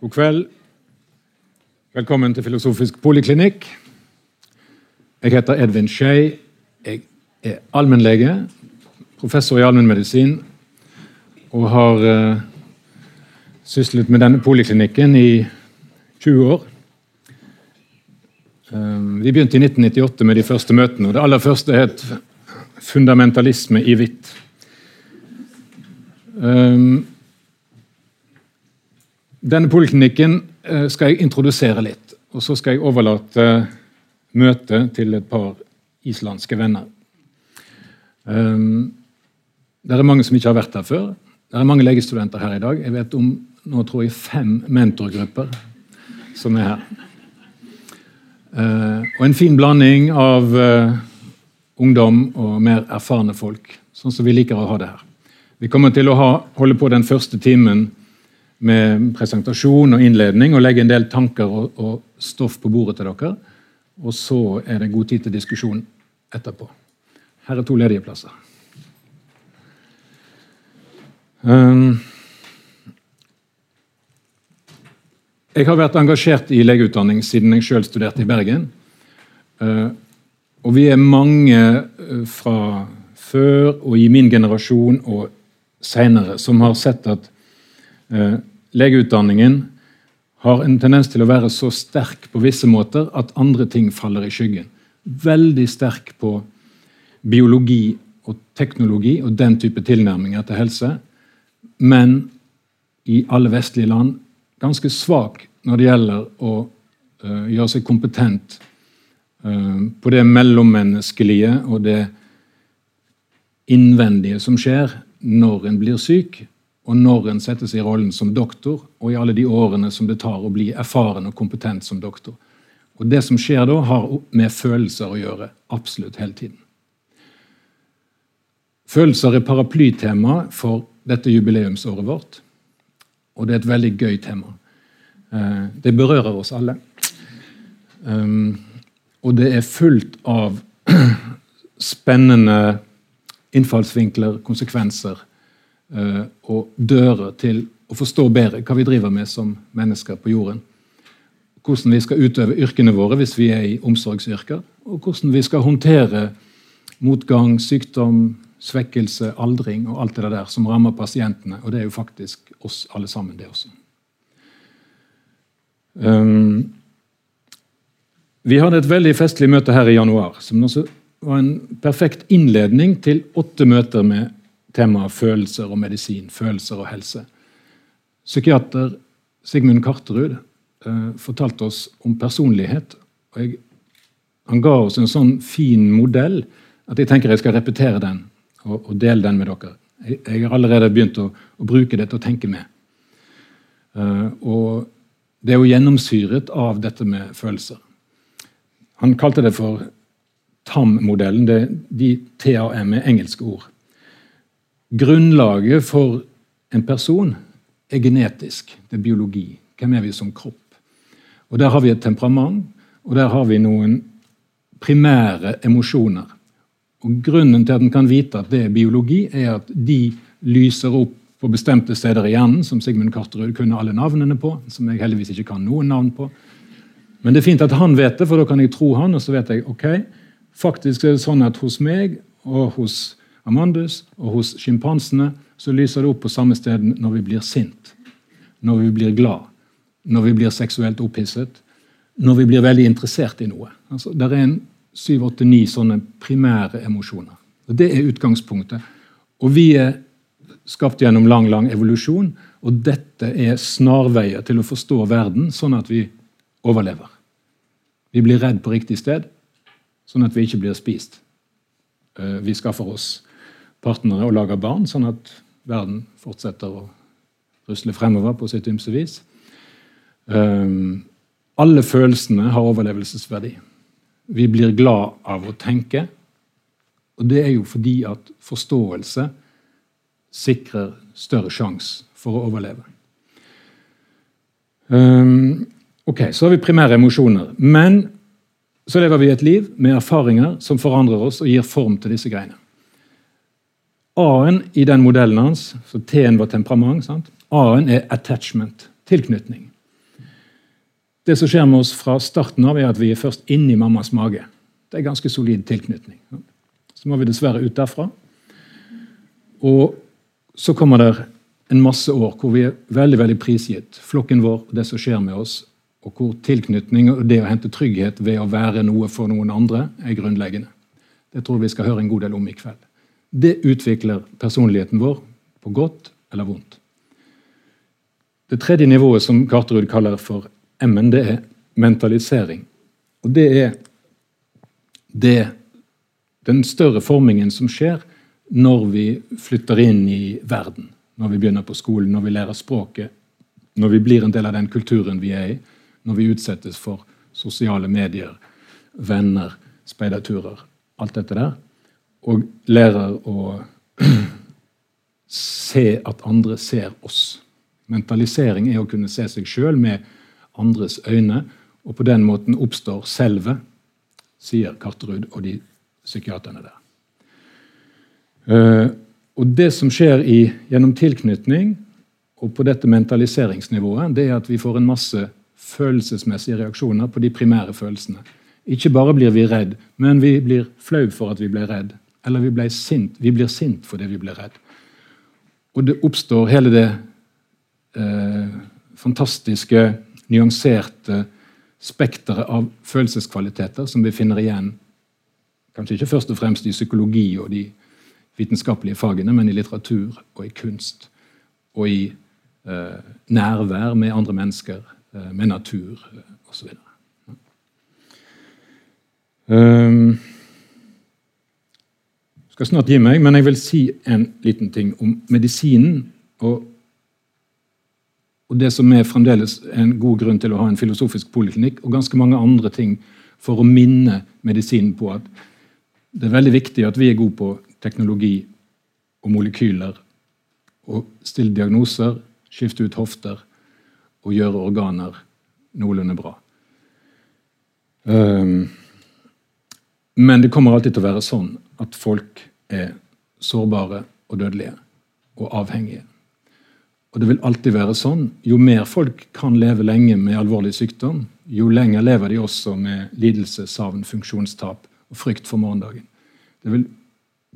God kveld. Velkommen til Filosofisk poliklinikk. Jeg heter Edvin Skei. Jeg er allmennlege, professor i allmennmedisin, og har uh, syslet med denne poliklinikken i 20 år. Uh, vi begynte i 1998 med de første møtene. og Det aller første het fundamentalisme i hvitt. Um, denne poliklinikken uh, skal jeg introdusere litt, og så skal jeg overlate møtet til et par islandske venner. Um, det er mange som ikke har vært her før. Det er mange legestudenter her i dag. Jeg vet om nå tror jeg fem mentorgrupper som er her. Uh, og en fin blanding av uh, ungdom og mer erfarne folk. Sånn som vi liker å ha det her. Vi kommer til å ha, holde på den første timen med presentasjon og innledning og legge en del tanker og, og stoff på bordet til dere. Og så er det god tid til diskusjon etterpå. Her er to ledige plasser. Um, jeg har vært engasjert i legeutdanning siden jeg sjøl studerte i Bergen. Uh, og vi er mange uh, fra før og i min generasjon og seinere som har sett at uh, legeutdanningen har en tendens til å være så sterk på visse måter at andre ting faller i skyggen. Veldig sterk på biologi og teknologi og den type tilnærminger til helse men i alle vestlige land ganske svak når det gjelder å uh, gjøre seg kompetent uh, på det mellommenneskelige og det innvendige som skjer når en blir syk, og når en setter seg i rollen som doktor, og i alle de årene som det tar å bli erfaren og kompetent som doktor. Og Det som skjer da, har med følelser å gjøre absolutt hele tiden. Følelser er paraplytema for dette jubileumsåret vårt. Og det er et veldig gøy tema. Eh, det berører oss alle. Um, og det er fullt av spennende innfallsvinkler, konsekvenser og dører til å forstå bedre hva vi driver med som mennesker på jorden. Hvordan vi skal utøve yrkene våre hvis vi er i omsorgsyrker. Og hvordan vi skal håndtere motgang, sykdom, svekkelse, aldring og alt det der som rammer pasientene. Og det er jo faktisk oss alle sammen, det også. Um, vi hadde et veldig festlig møte her i januar, som også var en perfekt innledning til åtte møter med temaet følelser og medisin, følelser og helse. Psykiater Sigmund Karterud eh, fortalte oss om personlighet. og jeg, Han ga oss en sånn fin modell at jeg tenker jeg skal repetere den og, og dele den med dere. Jeg, jeg har allerede begynt å, å, bruke det til å tenke med. Eh, og det er jo gjennomsyret av dette med følelser. Han kalte det for TAM-modellen. De TAM er engelske ord. Grunnlaget for en person er genetisk. Det er biologi. Hvem er vi som kropp? Og Der har vi et temperament, og der har vi noen primære emosjoner. Og Grunnen til at en kan vite at det er biologi, er at de lyser opp på bestemte steder i hjernen, som Sigmund Karterud kunne alle navnene på. som jeg heldigvis ikke kan noen navn på. Men det er fint at han vet det, for da kan jeg tro han, og så vet jeg ok, faktisk er det sånn at hos meg og hos Amandus og hos sjimpansene så lyser det opp på samme sted når vi blir sint, når vi blir glad, når vi blir seksuelt opphisset, når vi blir veldig interessert i noe. Altså, det er en syv, åtte, ni sånne primære emosjoner. Og Det er utgangspunktet. Og vi er skapt gjennom lang lang evolusjon, og dette er snarveier til å forstå verden, sånn at vi overlever. Vi blir redd på riktig sted, sånn at vi ikke blir spist. Eh, vi skaffer oss partnere og lager barn, sånn at verden fortsetter å rusle fremover på sitt ymse vis. Um, alle følelsene har overlevelsesverdi. Vi blir glad av å tenke. Og det er jo fordi at forståelse sikrer større sjanse for å overleve. Um, ok, Så har vi primære emosjoner. Men så lever vi et liv med erfaringer som forandrer oss og gir form til disse greiene. A-en i den modellen hans, så T-en var temperament. Sant? A-en er attachment, tilknytning. Det som skjer med oss fra starten av, er at vi er først inni mammas mage. Det er ganske solid tilknytning. Så må vi dessverre ut derfra. Og så kommer det en masse år hvor vi er veldig veldig prisgitt flokken vår og det som skjer med oss, og hvor tilknytning og det å hente trygghet ved å være noe for noen andre, er grunnleggende. Det tror jeg vi skal høre en god del om i kveld. Det utvikler personligheten vår på godt eller vondt. Det tredje nivået som Karterud kaller for M-en, det er mentalisering. Og det er det, den større formingen som skjer når vi flytter inn i verden. Når vi begynner på skolen, når vi lærer språket, når vi blir en del av den kulturen vi er i, når vi utsettes for sosiale medier, venner, speiderturer, alt dette der. Og lærer å se at andre ser oss. Mentalisering er å kunne se seg sjøl med andres øyne, og på den måten oppstår selvet, sier Karterud og de psykiaterne der. Uh, og Det som skjer i, gjennom tilknytning og på dette mentaliseringsnivået, det er at vi får en masse følelsesmessige reaksjoner på de primære følelsene. Ikke bare blir vi redd, men vi blir flau for at vi ble redd. Eller vi, sint. vi blir sint fordi vi blir redd. Og det oppstår hele det eh, fantastiske, nyanserte spekteret av følelseskvaliteter som vi finner igjen kanskje ikke først og fremst i psykologi og de vitenskapelige fagene, men i litteratur og i kunst og i eh, nærvær med andre mennesker, eh, med natur eh, osv. Um, skal snart gi meg, men jeg vil si en liten ting om medisinen. Og, og det som er fremdeles en god grunn til å ha en filosofisk poliklinikk, og ganske mange andre ting for å minne medisinen på at det er veldig viktig at vi er gode på teknologi og molekyler. Og stille diagnoser, skifte ut hofter og gjøre organer noenlunde bra. Um, men det kommer alltid til å være sånn at folk er sårbare og dødelige og avhengige. Og det vil alltid være sånn. Jo mer folk kan leve lenge med alvorlig sykdom, jo lenger lever de også med lidelse, savn, funksjonstap og frykt for morgendagen. Det vil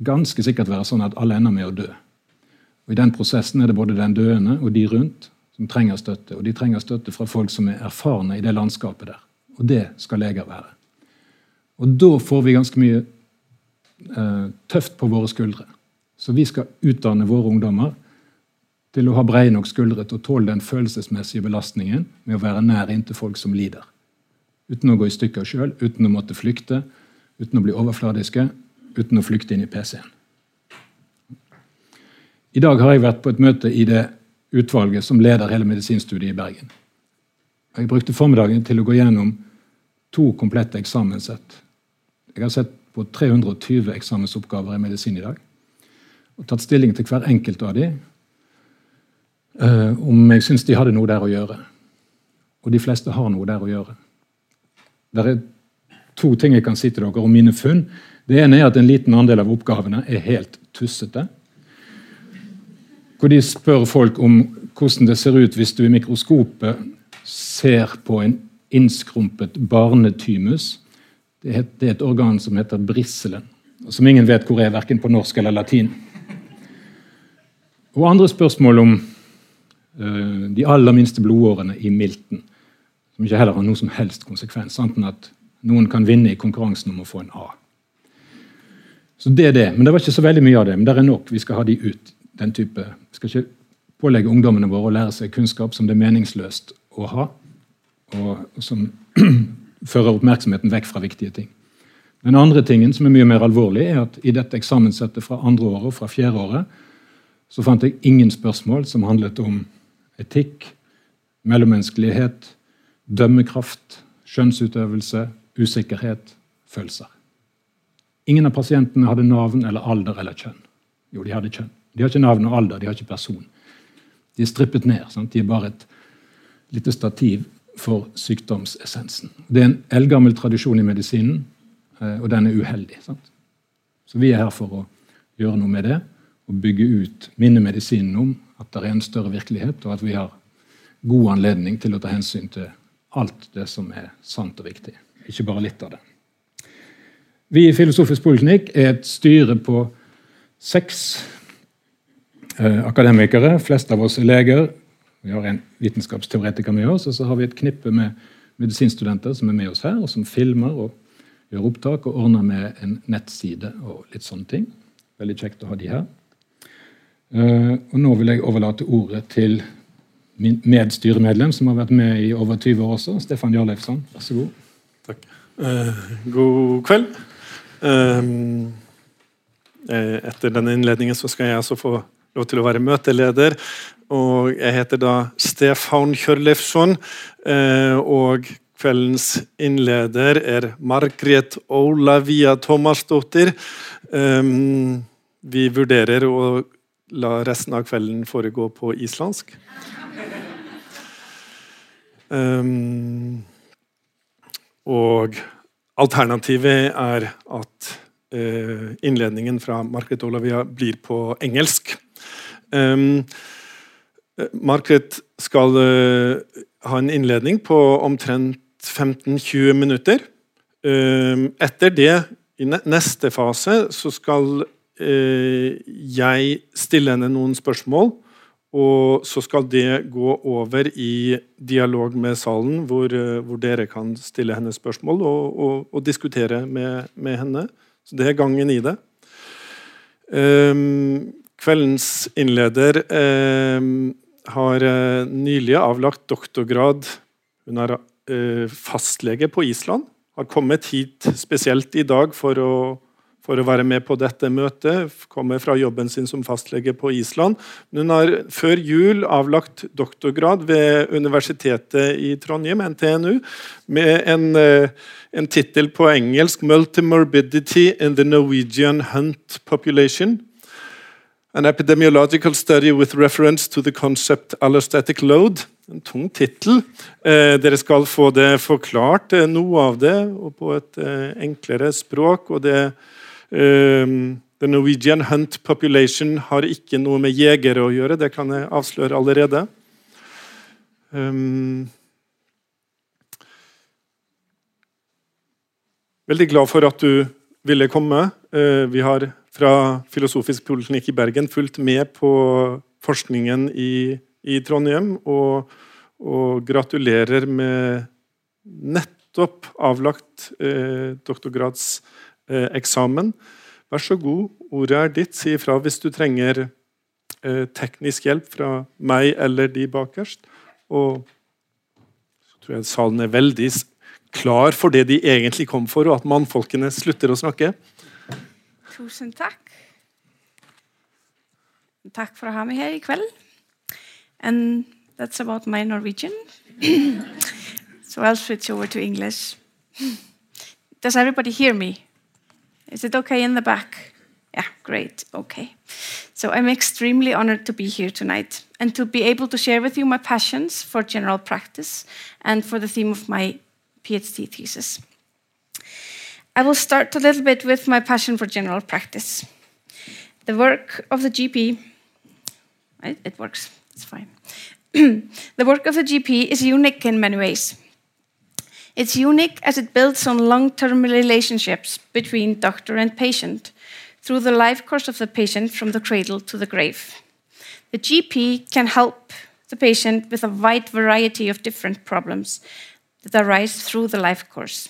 ganske sikkert være sånn at alle ender med å dø. Og I den prosessen er det både den døende og de rundt som trenger støtte. Og de trenger støtte fra folk som er erfarne i det landskapet der. Og det skal leger være. Og da får vi ganske mye tøft på våre skuldre. Så vi skal utdanne våre ungdommer til å ha brede nok skuldre til å tåle den følelsesmessige belastningen med å være nær inntil folk som lider. Uten å gå i stykker sjøl, uten å måtte flykte, uten å bli overfladiske, uten å flykte inn i PC-en. I dag har jeg vært på et møte i det utvalget som leder hele medisinstudiet i Bergen. Jeg brukte formiddagen til å gå gjennom to komplette eksamenssett jeg har sett på 320 eksamensoppgaver i medisin i dag og tatt stilling til hver enkelt av dem uh, om jeg syns de hadde noe der å gjøre. Og de fleste har noe der å gjøre. Det er to ting jeg kan si til dere om mine funn. Det ene er at en liten andel av oppgavene er helt tussete. Hvor de spør folk om hvordan det ser ut hvis du i mikroskopet ser på en innskrumpet barnetymus det er et organ som heter brisselen, som ingen vet hvor er, verken på norsk eller latin. Og andre spørsmål om uh, de aller minste blodårene i milten, som ikke heller har noen som helst konsekvens, annet at noen kan vinne i konkurransen om å få en A. Så det er det. Men det var ikke så veldig mye av det. Men det er nok. Vi skal ha de ut. den type. Vi skal ikke pålegge ungdommene våre å lære seg kunnskap som det er meningsløst å ha, og som fører oppmerksomheten vekk fra viktige ting. Den andre tingen som er mye mer alvorlig, er at i dette eksamenssettet fra andre året og fra fjerde året så fant jeg ingen spørsmål som handlet om etikk, mellommenneskelighet, dømmekraft, skjønnsutøvelse, usikkerhet, følelser. Ingen av pasientene hadde navn eller alder eller kjønn. Jo, de hadde kjønn. De har ikke navn og alder, de har ikke person. De er strippet ned. Sant? De er bare et lite stativ for sykdomsessensen. Det er en eldgammel tradisjon i medisinen, eh, og den er uheldig. Sant? Så vi er her for å gjøre noe med det og bygge ut minne medisinen om at det er en større virkelighet, og at vi har god anledning til å ta hensyn til alt det som er sant og viktig. Ikke bare litt av det. Vi i Filosofisk poliklinikk er et styre på seks eh, akademikere. Flest av oss er leger. Vi har en vitenskapsteoretiker med oss, og så har vi et knippe med medisinstudenter som er med oss her, og som filmer og gjør opptak og ordner med en nettside og litt sånne ting. Veldig kjekt å ha de her. Uh, og Nå vil jeg overlate ordet til min medstyremedlem, som har vært med i over 20 år også, Stefan Jarleifsson. Vær så god. Takk. Uh, god kveld. Uh, etter denne innledningen så skal jeg altså få lov til å være møteleder. Og jeg heter da Stefan Kjørleifsson. og kveldens innleder er Margret Olavia Thomasdottir. vi vurderer å la resten av kvelden foregå på islandsk. Og alternativet er at uh, innledningen fra Margret Olavia blir på engelsk. Um, Margaret skal uh, ha en innledning på omtrent 15-20 minutter. Um, etter det, i neste fase, så skal uh, jeg stille henne noen spørsmål og så skal det gå over i dialog med salen, hvor, eh, hvor dere kan stille henne spørsmål og, og, og diskutere med, med, henne. Så det er gangen i det. Um, kveldens innleder eh, har uh, nylig avlagt doktorgrad. Hun er eh, fastlege på Island. Har kommet hit spesielt i dag for å for å være med på dette møtet. Kommer fra jobben sin som fastlege på Island. Hun har før jul avlagt doktorgrad ved Universitetet i Trondheim, NTNU, med en, eh, en tittel på engelsk 'Multimorbidity in the Norwegian Hunt Population'. An epidemiological study with reference to the concept allostatic load. En tung tittel. Eh, dere skal få det forklart, eh, noe av det, og på et eh, enklere språk. og det Um, the Norwegian hunt population har ikke noe med jegere å gjøre, det kan jeg avsløre allerede. Um, veldig glad for at du ville komme. Uh, vi har fra Filosofisk poliklinikk i Bergen fulgt med på forskningen i, i Trondheim, og, og, gratulerer med nettopp avlagt eh, doktorgrads Eh. Vær så god, ordet er ditt. Si ifra hvis du trenger eh, teknisk hjelp fra meg eller de bakerst. Og så tror jeg salen er veldig klar for det de egentlig kom for, og at mannfolkene slutter å snakke. Tusen takk. Takk for å ha meg her i kveld. And that's about my Norwegian. so I'll switch over to English. Does everybody hear me? Is it okay in the back? Yeah, great. Okay. So I'm extremely honored to be here tonight and to be able to share with you my passions for general practice and for the theme of my PhD thesis. I will start a little bit with my passion for general practice. The work of the GP, it works, it's fine. the work of the GP is unique in many ways. It's unique as it builds on long term relationships between doctor and patient through the life course of the patient from the cradle to the grave. The GP can help the patient with a wide variety of different problems that arise through the life course.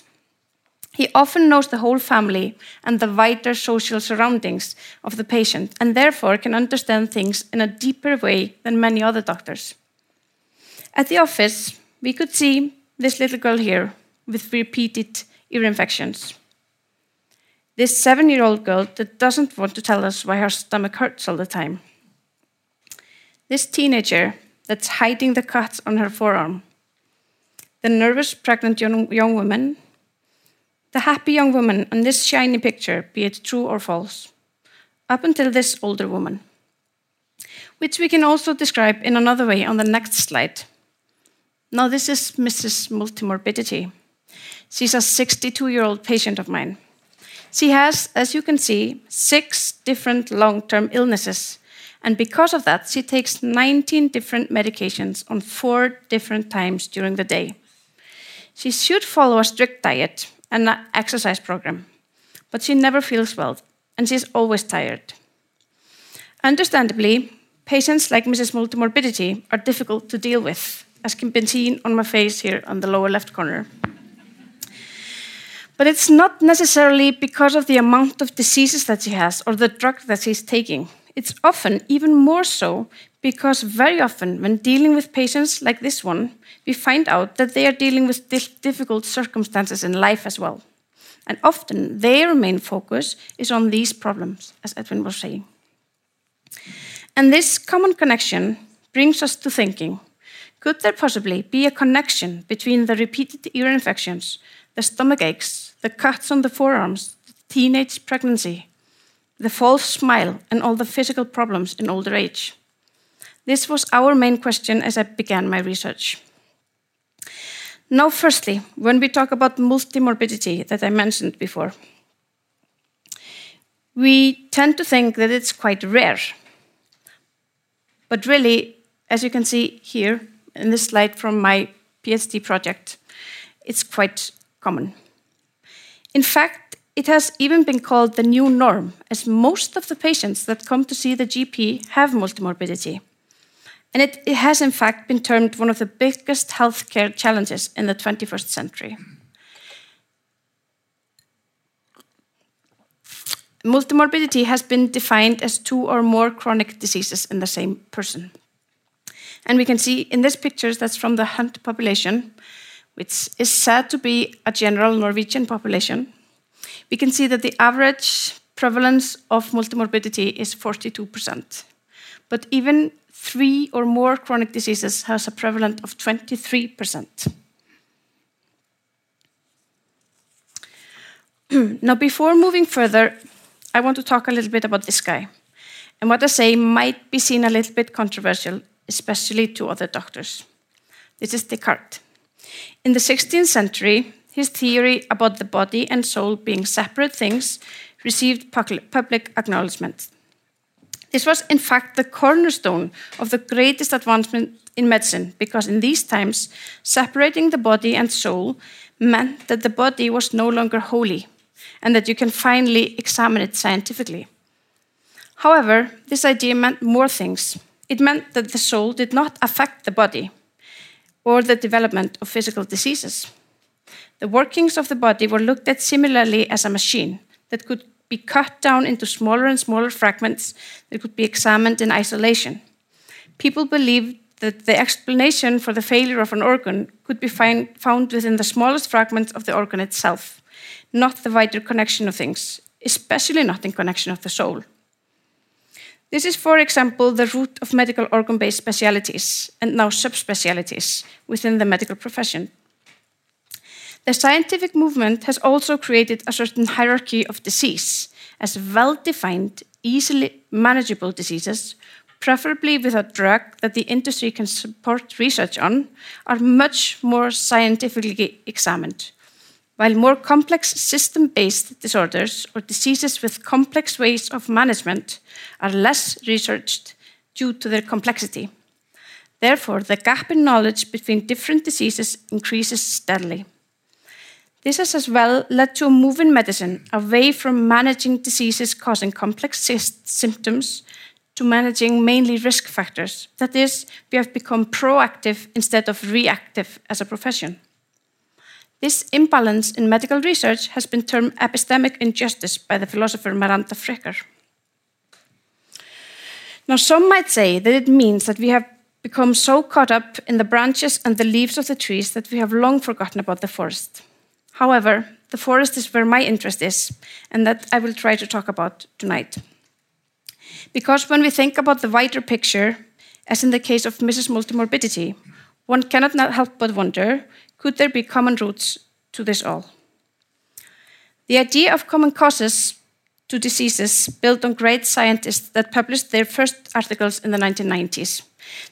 He often knows the whole family and the wider social surroundings of the patient, and therefore can understand things in a deeper way than many other doctors. At the office, we could see this little girl here with repeated ear infections. This seven year old girl that doesn't want to tell us why her stomach hurts all the time. This teenager that's hiding the cuts on her forearm. The nervous pregnant young, young woman. The happy young woman on this shiny picture, be it true or false. Up until this older woman. Which we can also describe in another way on the next slide. Now, this is Mrs. Multimorbidity. She's a 62 year old patient of mine. She has, as you can see, six different long term illnesses. And because of that, she takes 19 different medications on four different times during the day. She should follow a strict diet an exercise program, but she never feels well and she's always tired. Understandably, patients like Mrs. Multimorbidity are difficult to deal with, as can be seen on my face here on the lower left corner. But it's not necessarily because of the amount of diseases that she has or the drug that she's taking. It's often even more so because very often, when dealing with patients like this one, we find out that they are dealing with difficult circumstances in life as well. And often their main focus is on these problems, as Edwin was saying. And this common connection brings us to thinking could there possibly be a connection between the repeated ear infections, the stomach aches, the cuts on the forearms, the teenage pregnancy, the false smile, and all the physical problems in older age? This was our main question as I began my research. Now, firstly, when we talk about multimorbidity that I mentioned before, we tend to think that it's quite rare. But really, as you can see here in this slide from my PhD project, it's quite common. In fact, it has even been called the new norm, as most of the patients that come to see the GP have multimorbidity. And it, it has, in fact, been termed one of the biggest healthcare challenges in the 21st century. Multimorbidity has been defined as two or more chronic diseases in the same person. And we can see in this picture that's from the Hunt population, which is said to be a general Norwegian population. We can see that the average prevalence of multimorbidity is 42%. But even three or more chronic diseases has a prevalence of 23%. now, before moving further, I want to talk a little bit about this guy. And what I say might be seen a little bit controversial, especially to other doctors. This is Descartes. In the 16th century, his theory about the body and soul being separate things received public acknowledgement. This was, in fact, the cornerstone of the greatest advancement in medicine, because in these times, separating the body and soul meant that the body was no longer holy and that you can finally examine it scientifically. However, this idea meant more things. It meant that the soul did not affect the body or the development of physical diseases. The workings of the body were looked at similarly as a machine that could be cut down into smaller and smaller fragments that could be examined in isolation. People believed that the explanation for the failure of an organ could be find, found within the smallest fragments of the organ itself, not the wider connection of things, especially not in connection of the soul. This is, for example, the root of medical organ based specialities and now subspecialities within the medical profession. The scientific movement has also created a certain hierarchy of disease as well defined, easily manageable diseases, preferably with a drug that the industry can support research on, are much more scientifically examined. While more complex system based disorders or diseases with complex ways of management are less researched due to their complexity. Therefore, the gap in knowledge between different diseases increases steadily. This has as well led to a move in medicine away from managing diseases causing complex symptoms to managing mainly risk factors. That is, we have become proactive instead of reactive as a profession. This imbalance in medical research has been termed epistemic injustice by the philosopher Miranda Fricker. Now, some might say that it means that we have become so caught up in the branches and the leaves of the trees that we have long forgotten about the forest. However, the forest is where my interest is, and that I will try to talk about tonight. Because when we think about the wider picture, as in the case of Mrs. Multimorbidity, one cannot help but wonder could there be common roots to this all? The idea of common causes to diseases built on great scientists that published their first articles in the 1990s.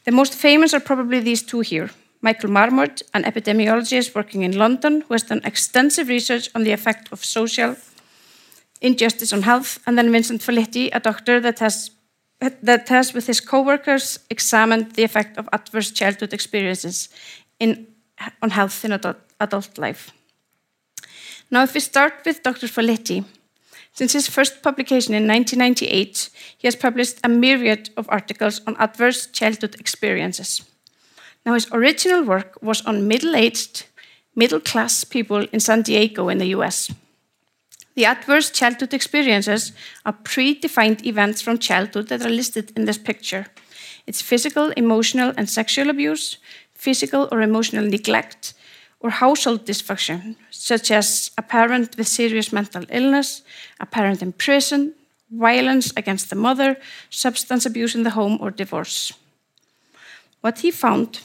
The most famous are probably these two here Michael Marmot, an epidemiologist working in London, who has done extensive research on the effect of social injustice on health, and then Vincent Felitti, a doctor that has, that has with his co-workers, examined the effect of adverse childhood experiences in on health in adult, adult life. Now, if we start with Dr. Folletti, since his first publication in 1998, he has published a myriad of articles on adverse childhood experiences. Now, his original work was on middle aged, middle class people in San Diego in the US. The adverse childhood experiences are predefined events from childhood that are listed in this picture. It's physical, emotional, and sexual abuse, physical or emotional neglect, or household dysfunction, such as a parent with serious mental illness, a parent in prison, violence against the mother, substance abuse in the home, or divorce. What he found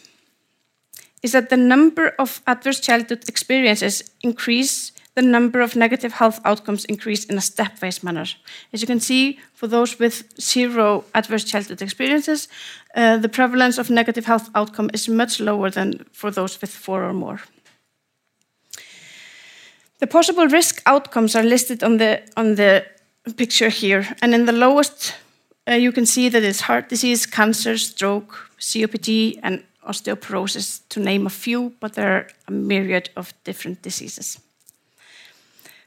is that the number of adverse childhood experiences increase the number of negative health outcomes increase in a stepwise manner. As you can see, for those with zero adverse childhood experiences, uh, the prevalence of negative health outcome is much lower than for those with four or more. The possible risk outcomes are listed on the, on the picture here, and in the lowest, uh, you can see that it's heart disease, cancer, stroke, COPD, and osteoporosis, to name a few, but there are a myriad of different diseases.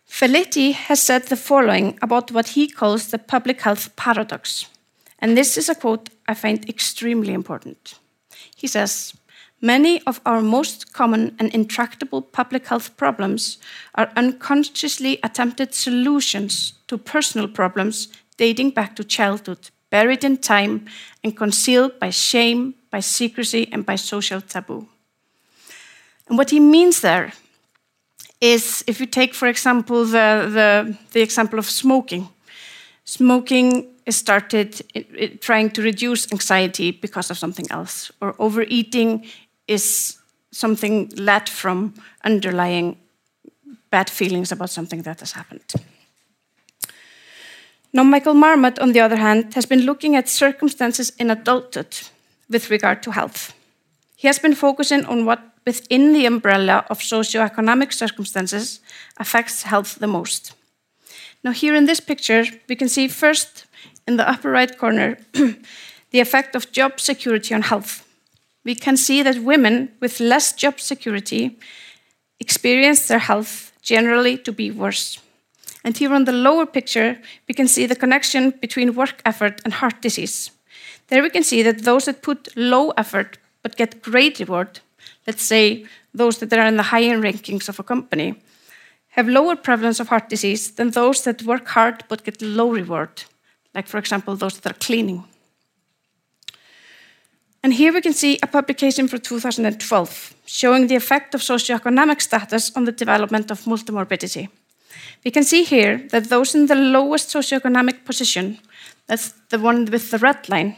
Felitti has said the following about what he calls the public health paradox. And this is a quote I find extremely important. He says, Many of our most common and intractable public health problems are unconsciously attempted solutions to personal problems dating back to childhood, buried in time and concealed by shame, by secrecy, and by social taboo. And what he means there is if you take, for example, the, the, the example of smoking. Smoking is started trying to reduce anxiety because of something else, or overeating is something led from underlying bad feelings about something that has happened. Now, Michael Marmot, on the other hand, has been looking at circumstances in adulthood with regard to health. He has been focusing on what within the umbrella of socioeconomic circumstances affects health the most. Now, here in this picture, we can see first in the upper right corner the effect of job security on health. We can see that women with less job security experience their health generally to be worse. And here on the lower picture, we can see the connection between work effort and heart disease. There we can see that those that put low effort but get great reward let's say those that are in the higher rankings of a company, have lower prevalence of heart disease than those that work hard but get low reward, like, for example, those that are cleaning. And here we can see a publication from 2012 showing the effect of socioeconomic status on the development of multimorbidity. We can see here that those in the lowest socioeconomic position, that's the one with the red line,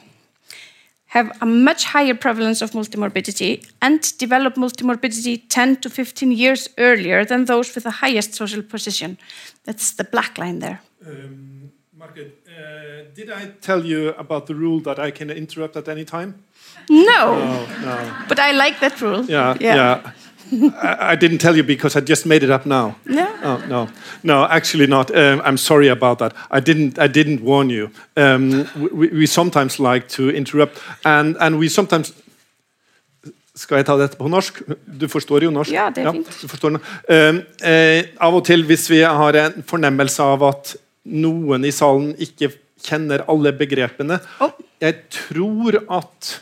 have a much higher prevalence of multimorbidity and develop multimorbidity 10 to 15 years earlier than those with the highest social position. That's the black line there. Um, Margaret, uh, did I tell you about the rule that I can interrupt at any time? No. no, no. But I like that rule. Yeah, yeah. yeah. I, I, didn't tell you because I just made it up now. No. Oh, no, no, actually not. Um, I'm sorry about that. I didn't. I didn't warn you. Um, we, we, sometimes like to interrupt, and and we sometimes. Skal jeg ta dette på norsk? Du forstår jo norsk? Ja, det er fint. Ja, um, eh, av og til, hvis vi har en fornemmelse av at noen i salen ikke kjenner alle begrepene oh. Jeg tror at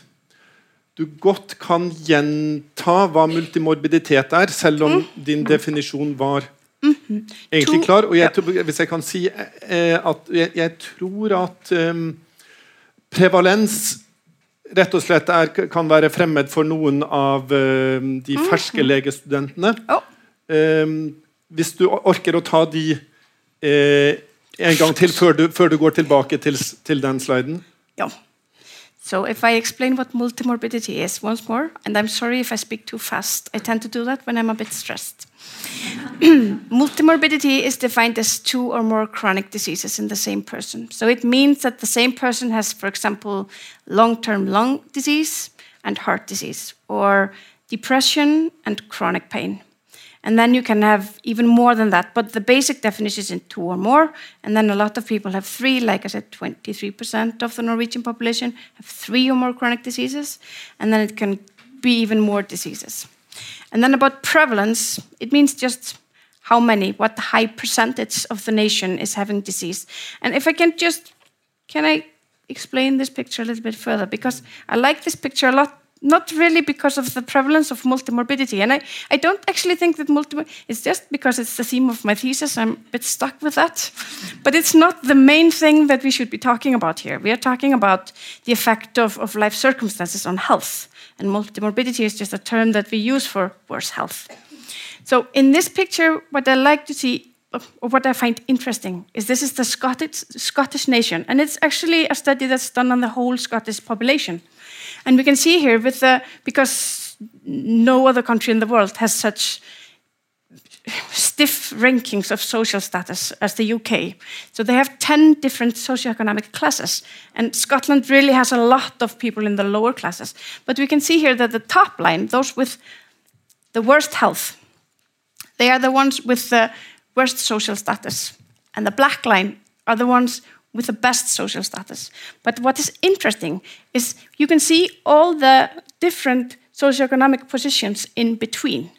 du godt kan gjenta hva multimorbiditet er, selv om mm. din definisjon var mm-hmm. egentlig klar. Og jeg, hvis jeg kan si eh, at jeg, jeg tror at eh, prevalens rett og slett er, kan være fremmed for noen av eh, de mm-hmm. ferske legestudentene. Um, hvis du orker å ta de eh, en gang til før du, før du går tilbake til, til den sliden. Ja. So if I explain what multimorbidity is once more, and I'm sorry if I speak too fast, I tend to do that when I'm a bit stressed. multimorbidity is defined as two or more chronic diseases in the same person. So it means that the same person has, for example, long-term lung disease and heart disease, or depression and chronic pain. And then you can have even more than that. But the basic definition is in two or more. And then a lot of people have three. Like I said, 23% of the Norwegian population have three or more chronic diseases. And then it can be even more diseases. And then about prevalence, it means just how many, what high percentage of the nation is having disease. And if I can just, can I explain this picture a little bit further? Because I like this picture a lot not really because of the prevalence of multimorbidity. And I, I don't actually think that multi it's just because it's the theme of my thesis. I'm a bit stuck with that. But it's not the main thing that we should be talking about here. We are talking about the effect of, of life circumstances on health. And multimorbidity is just a term that we use for worse health. So in this picture, what I like to see or what I find interesting is this is the Scottish, Scottish nation, and it's actually a study that's done on the whole Scottish population. And we can see here with the because no other country in the world has such stiff rankings of social status as the UK. So they have 10 different socioeconomic classes. And Scotland really has a lot of people in the lower classes. But we can see here that the top line, those with the worst health, they are the ones with the worst social status. And the black line are the ones with the best social status. But what is interesting is you can see all the different socioeconomic positions in between.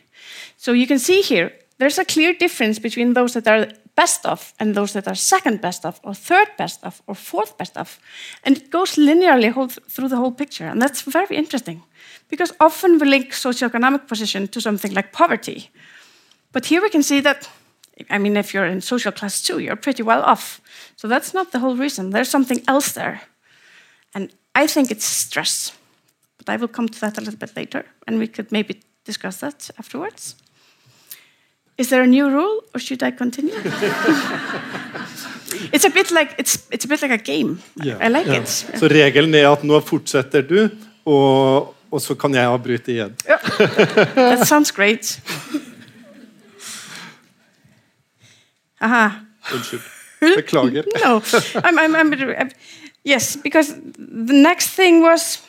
So you can see here, there's a clear difference between those that are best off and those that are second best off, or third best off, or fourth best off. And it goes linearly through the whole picture. And that's very interesting because often we link socioeconomic position to something like poverty. But here we can see that I mean, if you're in social class two, you're pretty well off. So that's not the whole reason. There's something else there. And I think it's stress. But I will come to that a little bit later, and we could maybe discuss that afterwards. Is there a new rule, or should I continue? it's a bit like it's it's a bit like a game. Yeah. I like yeah. it. Så regelen er at nå fortsetter du, og, og så kan jeg avbryte igjen. Yeah. That sounds great. Aha. Unnskyld. Beklager. no, I'm, I'm, I'm, yes, because the next thing was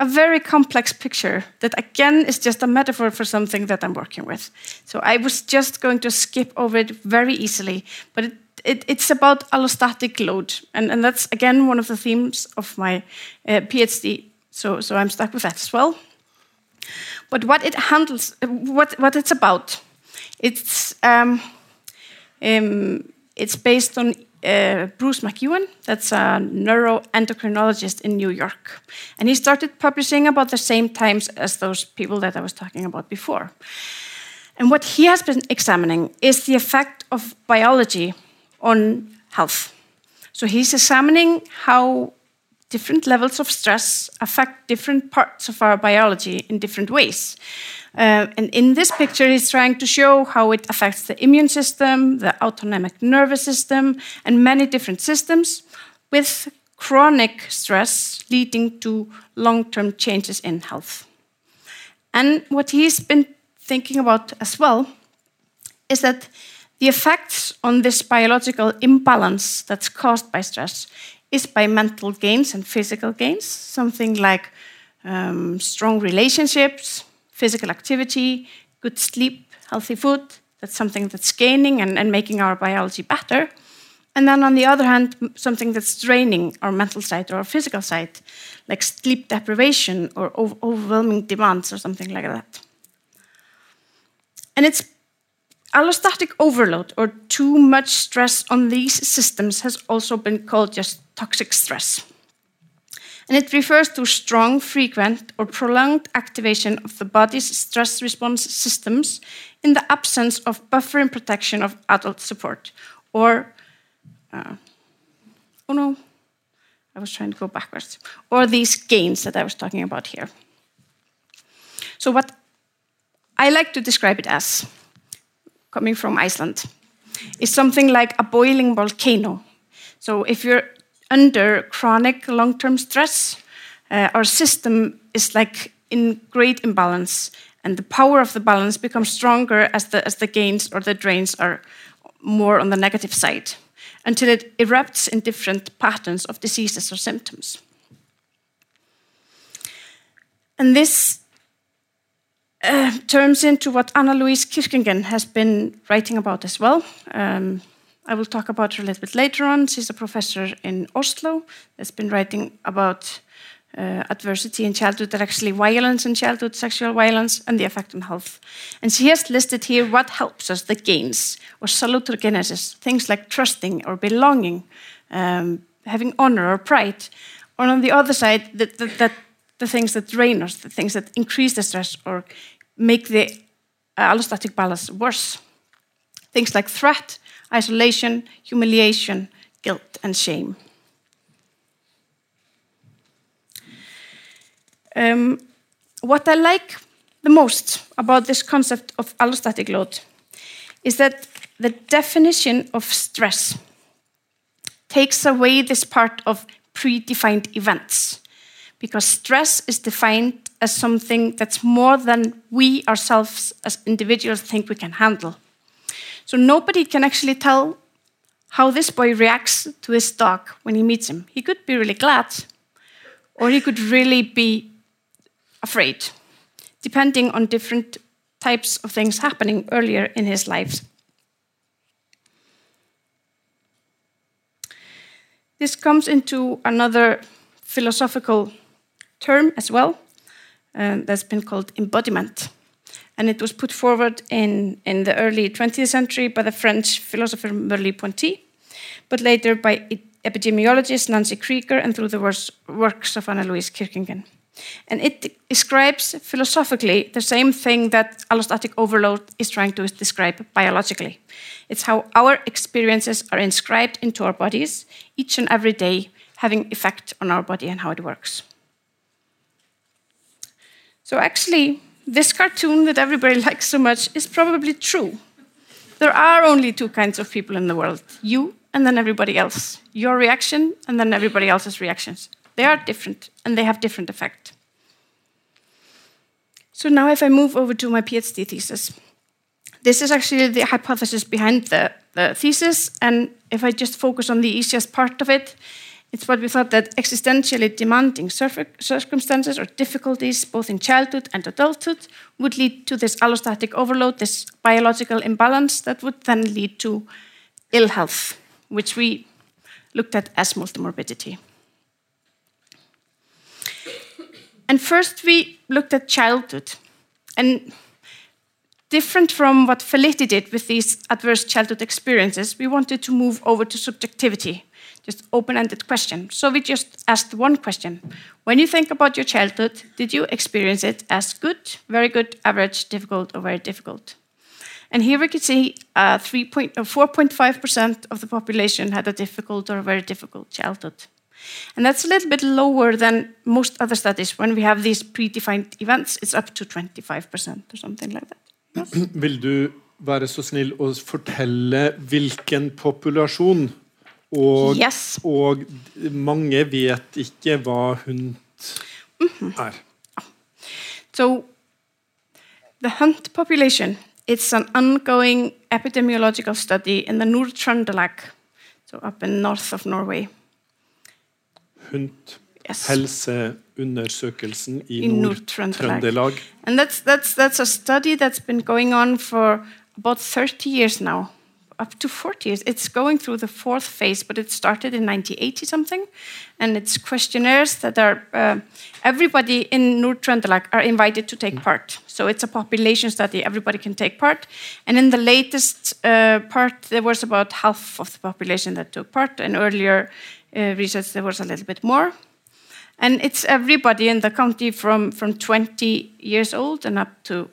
a very complex picture that again is just a metaphor for something that I'm working with. So I was just going to skip over it very easily, but it, it, it's about allostatic load, and, and that's again one of the themes of my uh, PhD. So, so I'm stuck with that as well. But what it handles, what, what it's about, it's um, um, it's based on uh, Bruce McEwen, that's a neuroendocrinologist in New York. And he started publishing about the same times as those people that I was talking about before. And what he has been examining is the effect of biology on health. So he's examining how different levels of stress affect different parts of our biology in different ways. Uh, and in this picture, he's trying to show how it affects the immune system, the autonomic nervous system, and many different systems, with chronic stress leading to long term changes in health. And what he's been thinking about as well is that the effects on this biological imbalance that's caused by stress is by mental gains and physical gains, something like um, strong relationships, physical activity, good sleep, healthy food. That's something that's gaining and, and making our biology better. And then on the other hand, something that's draining our mental side or our physical side, like sleep deprivation or overwhelming demands or something like that. And it's allostatic overload or too much stress on these systems has also been called just toxic stress and it refers to strong, frequent, or prolonged activation of the body's stress response systems in the absence of buffering protection of adult support. Or, uh, oh no, I was trying to go backwards. Or these gains that I was talking about here. So, what I like to describe it as, coming from Iceland, is something like a boiling volcano. So, if you're under chronic long-term stress, uh, our system is like in great imbalance, and the power of the balance becomes stronger as the as the gains or the drains are more on the negative side, until it erupts in different patterns of diseases or symptoms. And this uh, turns into what Anna Louise Kirkingen has been writing about as well. Um, I will talk about her a little bit later on. She's a professor in Oslo that's been writing about uh, adversity in childhood, that actually violence in childhood, sexual violence, and the effect on health. And she has listed here what helps us, the gains, or salutogenesis, things like trusting or belonging, um, having honor or pride. Or on the other side, that, that, that the things that drain us, the things that increase the stress or make the uh, allostatic balance worse. Things like threat, isolation, humiliation, guilt, and shame. Um, what I like the most about this concept of allostatic load is that the definition of stress takes away this part of predefined events because stress is defined as something that's more than we ourselves as individuals think we can handle. So nobody can actually tell how this boy reacts to his dog when he meets him. He could be really glad, or he could really be afraid, depending on different types of things happening earlier in his life. This comes into another philosophical term as well um, that's been called embodiment. And it was put forward in, in the early 20th century by the French philosopher Merleau-Ponty, but later by epidemiologist Nancy Krieger and through the works of Anna-Louise Kirchingen. And it describes philosophically the same thing that allostatic overload is trying to describe biologically. It's how our experiences are inscribed into our bodies each and every day, having effect on our body and how it works. So actually, this cartoon that everybody likes so much is probably true. There are only two kinds of people in the world you and then everybody else. Your reaction and then everybody else's reactions. They are different and they have different effect. So now, if I move over to my PhD thesis, this is actually the hypothesis behind the, the thesis. And if I just focus on the easiest part of it, it's what we thought that existentially demanding circumstances or difficulties, both in childhood and adulthood, would lead to this allostatic overload, this biological imbalance that would then lead to ill health, which we looked at as multimorbidity. And first, we looked at childhood. And different from what Felitti did with these adverse childhood experiences, we wanted to move over to subjectivity just open-ended question. So we just asked one question. When you think about your childhood, did you experience it as good, very good, average, difficult, or very difficult? And here we can see 4.5% uh, of the population had a difficult or very difficult childhood. And that's a little bit lower than most other studies. When we have these predefined events, it's up to 25% or something like that. Yes? Vil du være så snill å fortelle hvilken populasjon Og, yes. og mange vet ikke hva hund mm -hmm. er. So, the hunt population it's an ongoing epidemiological study in the Nord-Trøndelag, so up in north of Norway. Hunt. yes. helseundersøkelsen i, I Nord-Trøndelag. And that's, that's, that's a study that's been going on for about 30 years now up to 40 years. It's going through the fourth phase, but it started in 1980 something. And it's questionnaires that are, uh, everybody in Nord-Trøndelag are invited to take part. So it's a population study, everybody can take part. And in the latest uh, part, there was about half of the population that took part. And earlier uh, research, there was a little bit more. And it's everybody in the county from, from 20 years old and up to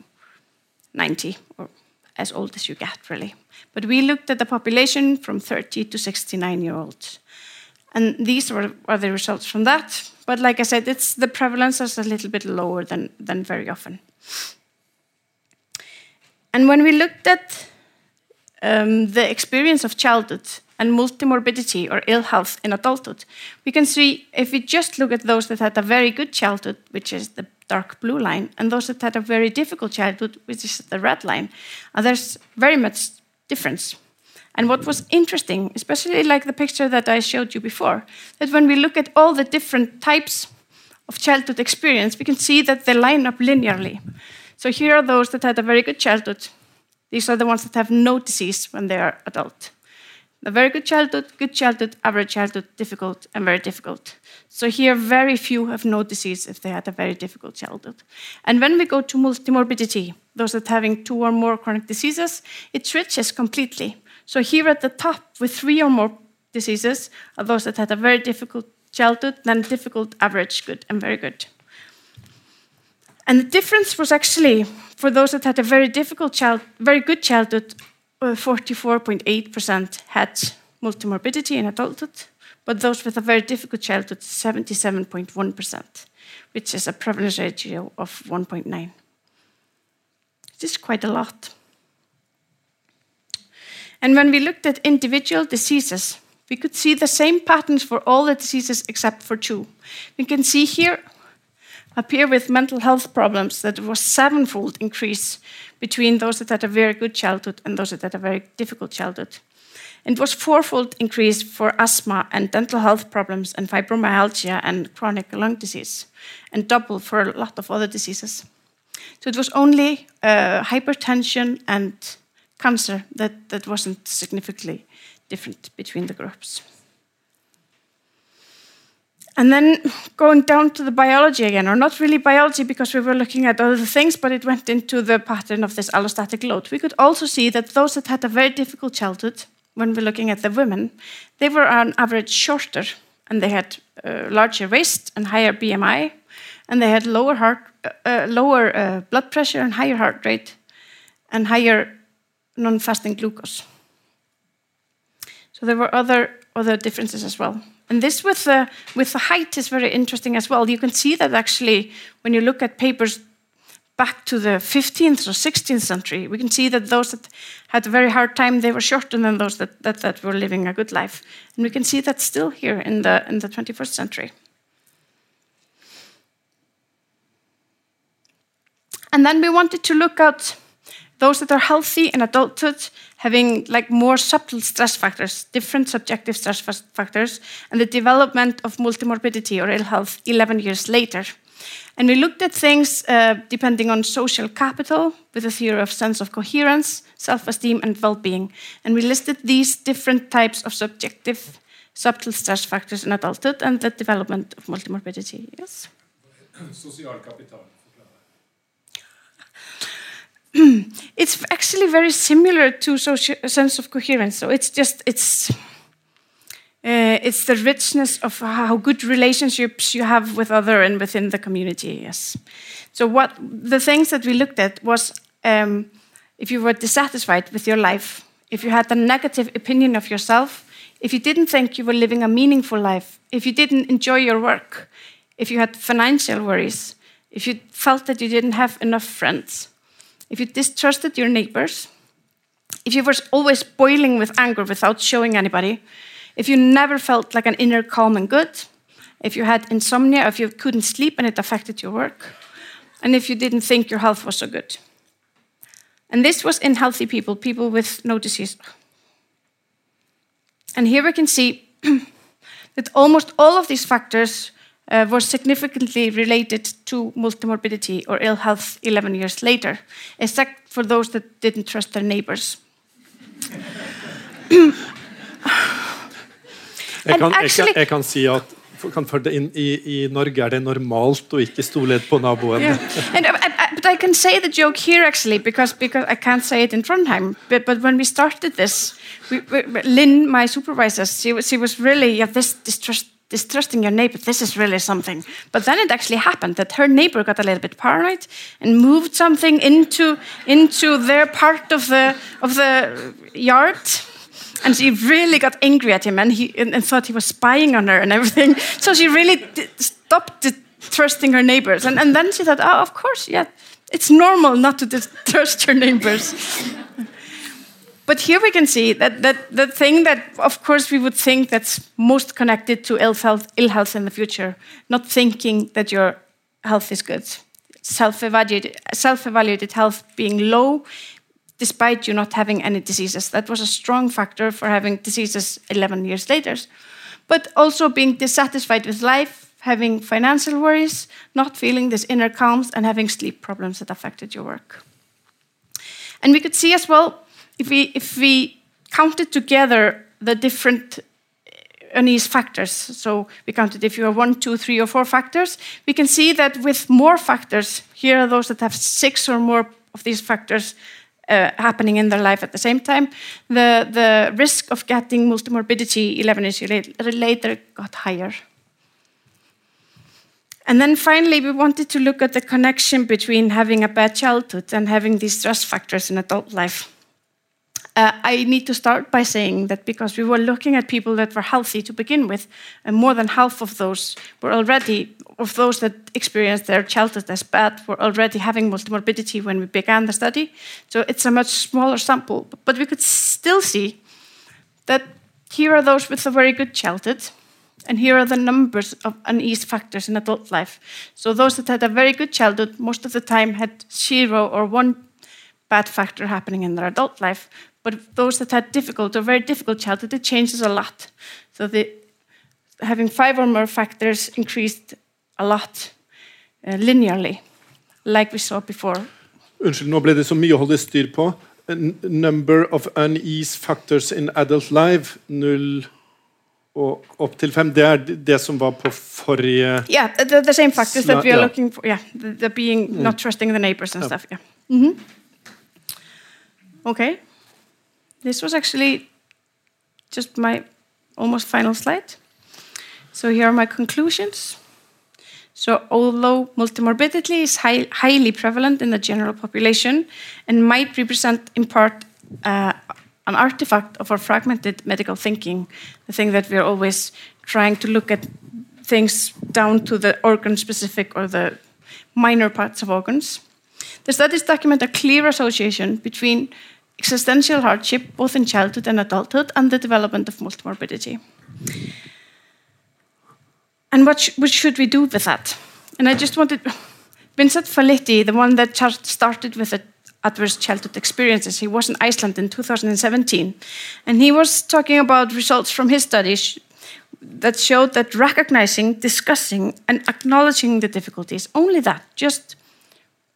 90, or as old as you get, really. But we looked at the population from 30 to 69 year olds. And these were, the results from that. But like I said, it's, the prevalence is a little bit lower than, than very often. And when we looked at um, the experience of childhood and multimorbidity or ill health in adulthood, we can see if we just look at those that had a very good childhood, which is the dark blue line, and those that had a very difficult childhood, which is the red line, there's very much difference. And what was interesting, especially like the picture that I showed you before, that when we look at all the different types of childhood experience, we can see that they line up linearly. So here are those that had a very good childhood. These are the ones that have no disease when they are adult. The very good childhood, good childhood, average childhood, difficult, and very difficult. So here, very few have no disease if they had a very difficult childhood. And when we go to multimorbidity, those that having two or more chronic diseases, it switches completely. So here at the top, with three or more diseases, are those that had a very difficult childhood, then difficult, average, good, and very good. And the difference was actually for those that had a very difficult child, very good childhood, Uh, 44.8% had multimorbidity in adulthood, but those with a very difficult childhood, 77.1%, which is a prevalence ratio of 1.9. It is quite a lot. And when we looked at individual diseases, we could see the same patterns for all the diseases except for two. We can see here appear with mental health problems that was sevenfold increase between those that had a very good childhood and those that had a very difficult childhood. It was fourfold increase for asthma and dental health problems and fibromyalgia and chronic lung disease, and double for a lot of other diseases. So it was only uh, hypertension and cancer that, that wasn't significantly different between the groups. And then going down to the biology again, or not really biology because we were looking at other things, but it went into the pattern of this allostatic load. We could also see that those that had a very difficult childhood, when we're looking at the women, they were on average shorter and they had uh, larger waist and higher BMI, and they had lower heart, uh, uh, lower uh, blood pressure and higher heart rate, and higher non-fasting glucose. So there were other other differences as well. And this with the, with the height is very interesting as well. You can see that actually when you look at papers back to the 15th or 16th century, we can see that those that had a very hard time, they were shorter than those that, that, that were living a good life. And we can see that still here in the, in the 21st century. And then we wanted to look at those that are healthy in adulthood having like more subtle stress factors, different subjective stress factors, and the development of multimorbidity or ill health 11 years later. And we looked at things uh, depending on social capital with a theory of sense of coherence, self esteem, and well being. And we listed these different types of subjective, subtle stress factors in adulthood and the development of multimorbidity. Yes? Social capital. it's actually very similar to social sense of coherence. So it's just it's uh, it's the richness of how good relationships you have with other and within the community. Yes. So what the things that we looked at was um, if you were dissatisfied with your life, if you had a negative opinion of yourself, if you didn't think you were living a meaningful life, if you didn't enjoy your work, if you had financial worries, if you felt that you didn't have enough friends if you distrusted your neighbors, if you were always boiling with anger without showing anybody, if you never felt like an inner calm and good, if you had insomnia, if you couldn't sleep and it affected your work, and if you didn't think your health was so good. And this was in healthy people, people with no disease. And here we can see that almost all of these factors uh, were significantly related to multimorbidity or ill health 11 years later, except for those that didn't trust their neighbors. jeg, kan, actually, jeg, kan, jeg kan, si at for in, i, i, Norge er det normalt å ikke stole på naboen. Yeah. And, uh, but I can say the joke here actually because because I can't say it in Trondheim. But but when we started this, we, we, Lynn, my supervisor, she was she was really yeah this distrust distrusting your neighbor, this is really something. But then it actually happened that her neighbor got a little bit paranoid and moved something into, into their part of the, of the yard. And she really got angry at him and, he, and, and thought he was spying on her and everything. So she really stopped trusting her neighbors. And, and then she thought, oh, of course, yeah, it's normal not to trust your neighbors. But here we can see that, that the thing that, of course, we would think that's most connected to ill health, ill health in the future, not thinking that your health is good. Self-evaluated, self-evaluated health being low, despite you not having any diseases. That was a strong factor for having diseases 11 years later. But also being dissatisfied with life, having financial worries, not feeling this inner calm, and having sleep problems that affected your work. And we could see as well if we, if we counted together the different unease factors. So we counted if you have one, two, three, or four factors. We can see that with more factors, here are those that have six or more of these factors uh, happening in their life at the same time, the, the risk of getting multimorbidity 11 years later got higher. And then finally, we wanted to look at the connection between having a bad childhood and having these stress factors in adult life. Uh, I need to start by saying that because we were looking at people that were healthy to begin with, and more than half of those were already, of those that experienced their childhood as bad, were already having multimorbidity when we began the study. So it's a much smaller sample, but we could still see that here are those with a very good childhood, and here are the numbers of unease factors in adult life. So those that had a very good childhood, most of the time had zero or one bad factor happening in their adult life, but those that had difficult or very difficult childhood, it changes a lot. So the, having five or more factors increased a lot uh, linearly, like we saw before. Unnskyld, nå ble det så mye å holde styr på. N number of unease factors in adult life, null og opp til fem. Det er det som var på forrige Yeah, the, the same factors that we are looking for. Yeah, the, the being mm. not trusting the neighbors and stuff. Yeah. Mm -hmm. Okay. This was actually just my almost final slide. So here are my conclusions. So although multimorbidity is high, highly prevalent in the general population and might represent in part uh, an artifact of our fragmented medical thinking, the thing that we're always trying to look at things down to the organ specific or the minor parts of organs. The studies document a clear association between existential hardship, both in childhood and adulthood, and the development of multimorbidity. And what, sh what should we do with that? And I just wanted Vincent Felitti, the one that started with adverse childhood experiences, he was in Iceland in 2017, and he was talking about results from his studies that showed that recognizing, discussing, and acknowledging the difficulties, only that, just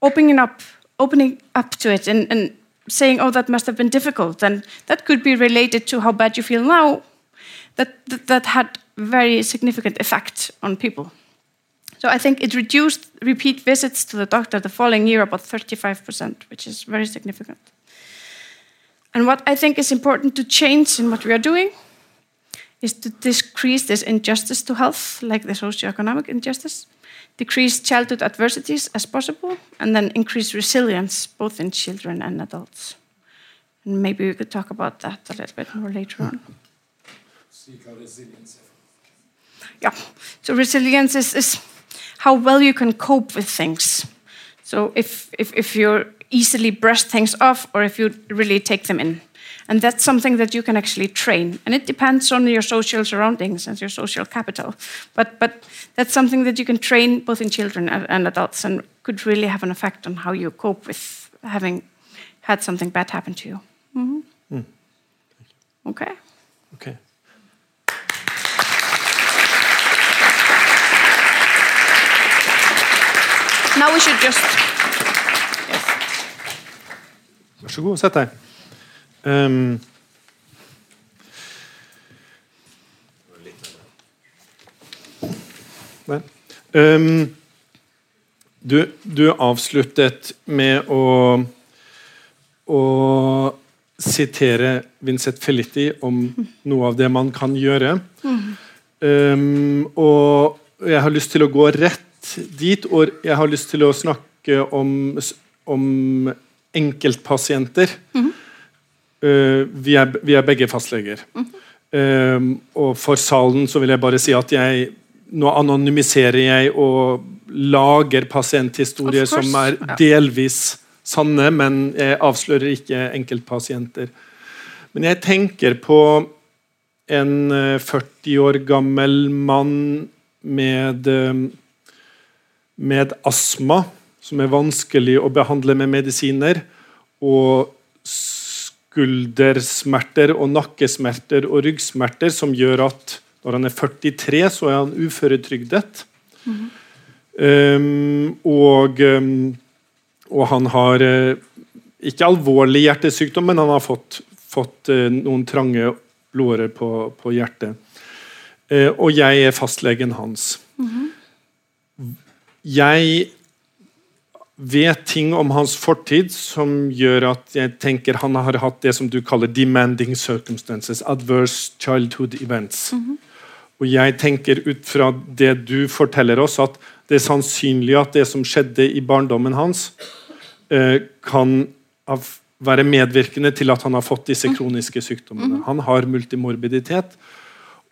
opening up, opening up to it, and, and saying, oh, that must have been difficult, and that could be related to how bad you feel now. That, that, that had very significant effect on people. So I think it reduced repeat visits to the doctor the following year about 35%, which is very significant. And what I think is important to change in what we are doing is to decrease this injustice to health, like the socioeconomic injustice, decrease childhood adversities as possible, and then increase resilience both in children and adults. And maybe we could talk about that a little bit more later on. Yeah, so resilience is, is how well you can cope with things. So if, if, if you easily brush things off or if you really take them in. And that's something that you can actually train. And it depends on your social surroundings and your social capital. But, but that's something that you can train both in children and adults and could really have an effect on how you cope with having had something bad happen to you. Mm -hmm. mm. Okay. Okay. Now we should just. Yes. Vær så god, sett deg. Um, um, du, du, avsluttet med å, å sitere Vincent Felitti om noe av det man kan gjøre. Um, og jeg har lyst til å gå rett dit, og jeg har lyst til å snakke om, om enkeltpasienter. Mm -hmm. Uh, vi, er, vi, er, begge fastleger. Mm -hmm. og for salen så vil jeg bare si at jeg nå anonymiserer jeg og lager pasienthistorier som er delvis sanne, men jeg avslører ikke enkeltpasienter. Men jeg tenker på en 40 eh, år gammel mann med, med astma, som er vanskelig å behandle med medisiner. og skuldersmerter og nakkesmerter og ryggsmerter som gjør at når han er 43, så er han uføretrygdet. Mm -hmm. um, og, um, og, han har uh, ikke alvorlig hjertesykdom, men han har fått, fått uh, noen trange låret på, på hjertet. Uh, og jeg er fastlegen hans. Jeg vet ting om hans fortid som gjør at jeg tenker han har hatt det som du kaller 'demanding circumstances'. Adverse childhood events. Og jeg tenker ut fra det du forteller oss, at det er sannsynlig at det som skjedde i barndommen hans, eh, kan være medvirkende til at han har fått disse kroniske sykdommene. Han har multimorbiditet,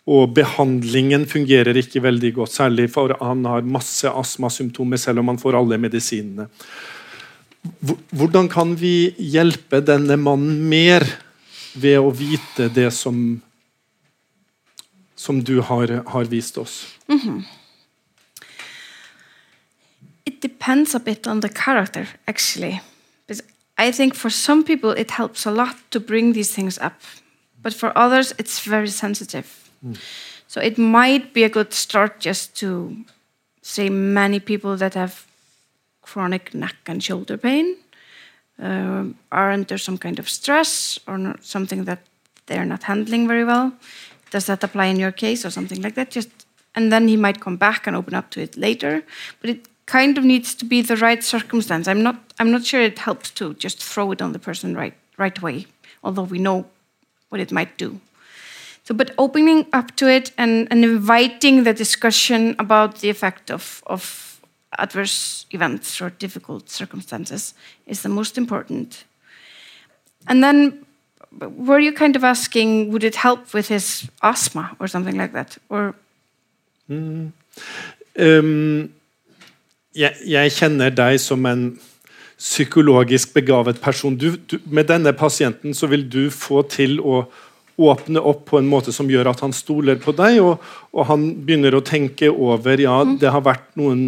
og behandlingen fungerer ikke veldig godt. Særlig for han har masse astmasymptomer, selv om han får alle medisinene. Hvordan kan vi hjelpe denne mannen mer ved å vite det som, som du har, har vist oss? It depends a bit on the character, actually. Because I think for some people it helps a lot to bring these things up, but for others it's very sensitive. So it might be a good start just to say many people that have chronic neck and shoulder pain um, are under some kind of stress or something that they're not handling very well. Does that apply in your case or something like that? Just and then he might come back and open up to it later. But it kind of needs to be the right circumstance. I'm not I'm not sure it helps to just throw it on the person right right away, although we know what it might do. So, but opening up to it and, and inviting the discussion about the effect of, of adverse events or difficult circumstances is the most important. And then, were you kind of asking, would it help with his asthma or something like that? Or Um, jeg, jeg kjenner deg som en psykologisk begavet person. Du, du, med denne pasienten så vil du få til å åpne opp på en måte som gjør at han stoler på deg, og, og han begynner å tenke over ja, det har vært noen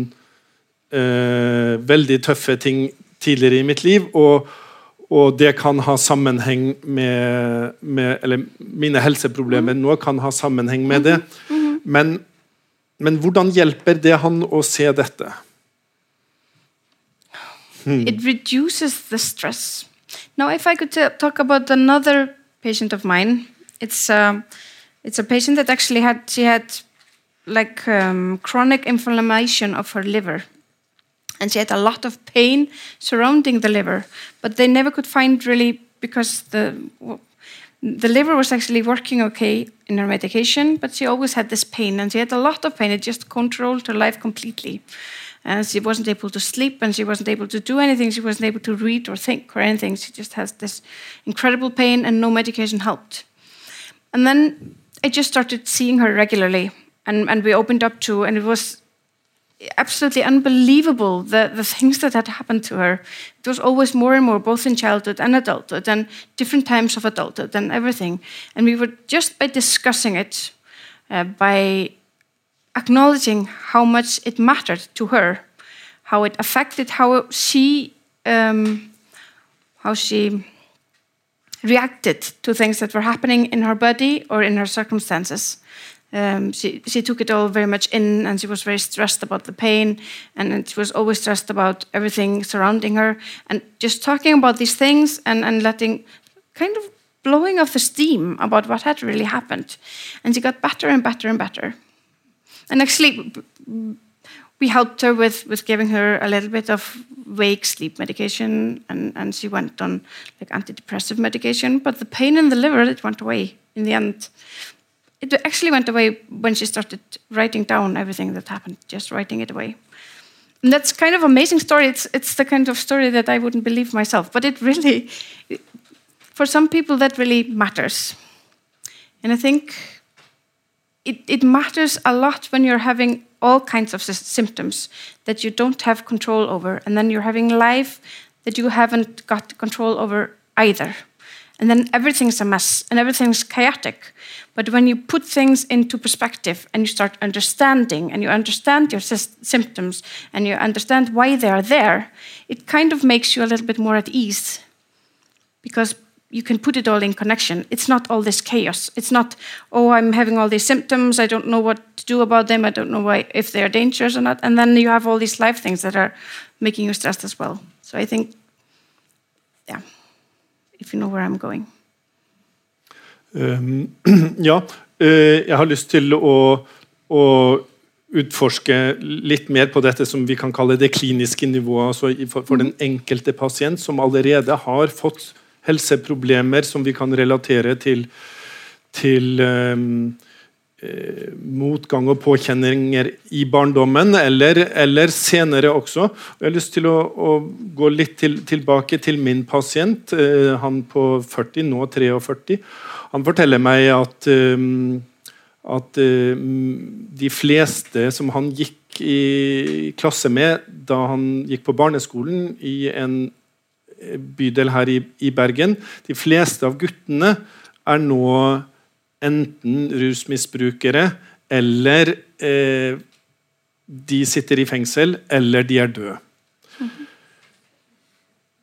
eh, veldig tøffe ting tidligere i mitt liv, og, og det kan ha sammenheng med, med Eller mine helseproblemer nå kan ha sammenheng med det. Men, men hvordan hjelper det han å se dette? it reduces the stress. Now, if I could talk about another patient of mine, it's um, it's a patient that actually had she had like um, chronic inflammation of her liver, and she had a lot of pain surrounding the liver, but they never could find really because the the liver was actually working okay in her medication, but she always had this pain, and she had a lot of pain. It just controlled her life completely. And she wasn't able to sleep, and she wasn't able to do anything. She wasn't able to read or think or anything. She just has this incredible pain, and no medication helped. And then I just started seeing her regularly, and, and we opened up to, and it was absolutely unbelievable the, the things that had happened to her. It was always more and more, both in childhood and adulthood, and different times of adulthood and everything. And we were just by discussing it, uh, by acknowledging how much it mattered to her, how it affected how she, um, how she reacted to things that were happening in her body or in her circumstances. Um, she, she took it all very much in and she was very stressed about the pain and, and she was always stressed about everything surrounding her and just talking about these things and, and letting kind of blowing off the steam about what had really happened and she got better and better and better and actually we helped her with, with giving her a little bit of wake sleep medication and, and she went on like antidepressive medication but the pain in the liver it went away in the end. It actually went away when she started writing down everything that happened just writing it away. And that's kind of amazing story. It's, it's the kind of story that i wouldn't believe myself but it really for some people that really matters. And i think it, it matters a lot when you're having all kinds of symptoms that you don't have control over, and then you're having life that you haven't got control over either. And then everything's a mess and everything's chaotic. But when you put things into perspective and you start understanding and you understand your symptoms and you understand why they are there, it kind of makes you a little bit more at ease because you can put it all in connection. It's not all this chaos. It's not, oh, I'm having all these symptoms. I don't know what to do about them. I don't know why, if they're dangerous or not. And then you have all these life things that are making you stressed as well. So I think, yeah, if you know where I'm going. Um, ja, uh, jeg har lyst til å, å, utforske litt mer på dette som vi kan kalle det kliniske nivået. altså for, for den enkelte pasient som allerede har fått helseproblemer som vi kan relatere til, til um, motgang og påkjenninger i barndommen, eller, eller senere også. Jeg har lyst til å, å gå litt til, tilbake til min pasient, eh, han på 40, nå 43. Han forteller meg at, eh, at eh, de fleste som han gikk i klasse med da han gikk på barneskolen i en bydel her i, i Bergen, de fleste av guttene er nå enten rusmisbrukere eller eh, de sitter i fengsel, eller de er døde.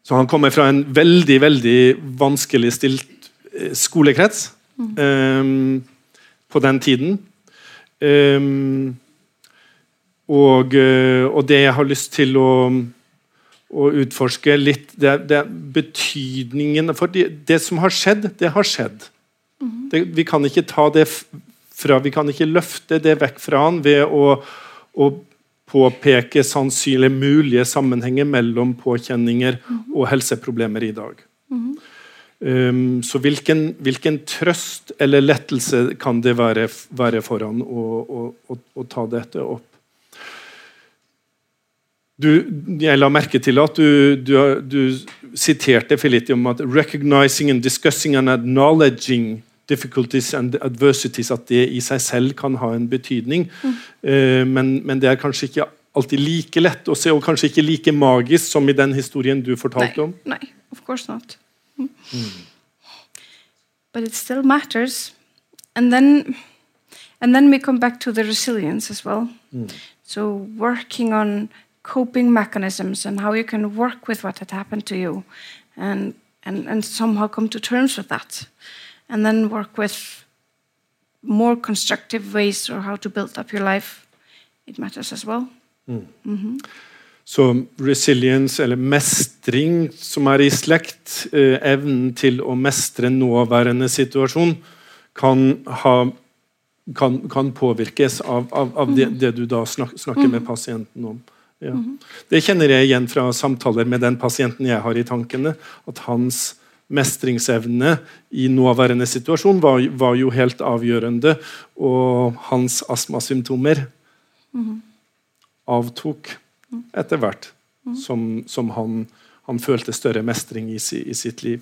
Så han kommer fra en veldig veldig vanskelig stilt eh, skolekrets um, på den tiden. Um, og, og, det jeg har lyst til å, å utforske litt, det, det betydningen For det, det som har skjedd, det har skjedd. Det, vi kan ikke ta det fra, vi kan ikke løfte det vekk fra han ved å, å påpeke sannsynlig mulige sammenhenger mellom påkjenninger og helseproblemer i dag. Um, så hvilken, hvilken, trøst eller lettelse kan det være, være for han å, å, å, å ta dette opp? Du, jeg la merke til at du, du, du siterte Felitti om at 'recognizing and discussing and acknowledging difficulties and adversities', at det i seg selv kan ha en betydning. Mm. Uh, men, men, det er kanskje ikke alltid like lett å se, og kanskje ikke like magisk som i den historien du fortalte om? Nei, of course not. Mm. Mm. But it still matters. And then, and then we come back to the resilience as well. Mm. So working on coping mechanisms and how you can work with what had happened to you and, and, and somehow come to terms with that. And then work with more constructive ways or how to build up your life. It matters as well. Mm. Mm -hmm. Så resilience, eller mestring, som er i slekt, eh, evnen til å mestre nåværende situasjon, kan, ha, kan, kan påvirkes av, av, av det, mm. det, du da snak, snakker med mm. pasienten om. Ja. Mhm. Det kjenner jeg igjen fra samtaler med den pasienten jeg har i tankene. At hans mestringsevne i nåværende situasjon var, var jo helt avgjørende. Og hans astmasymptomer mm. avtok etter hvert som, som han, han, følte større mestring i, i sitt liv.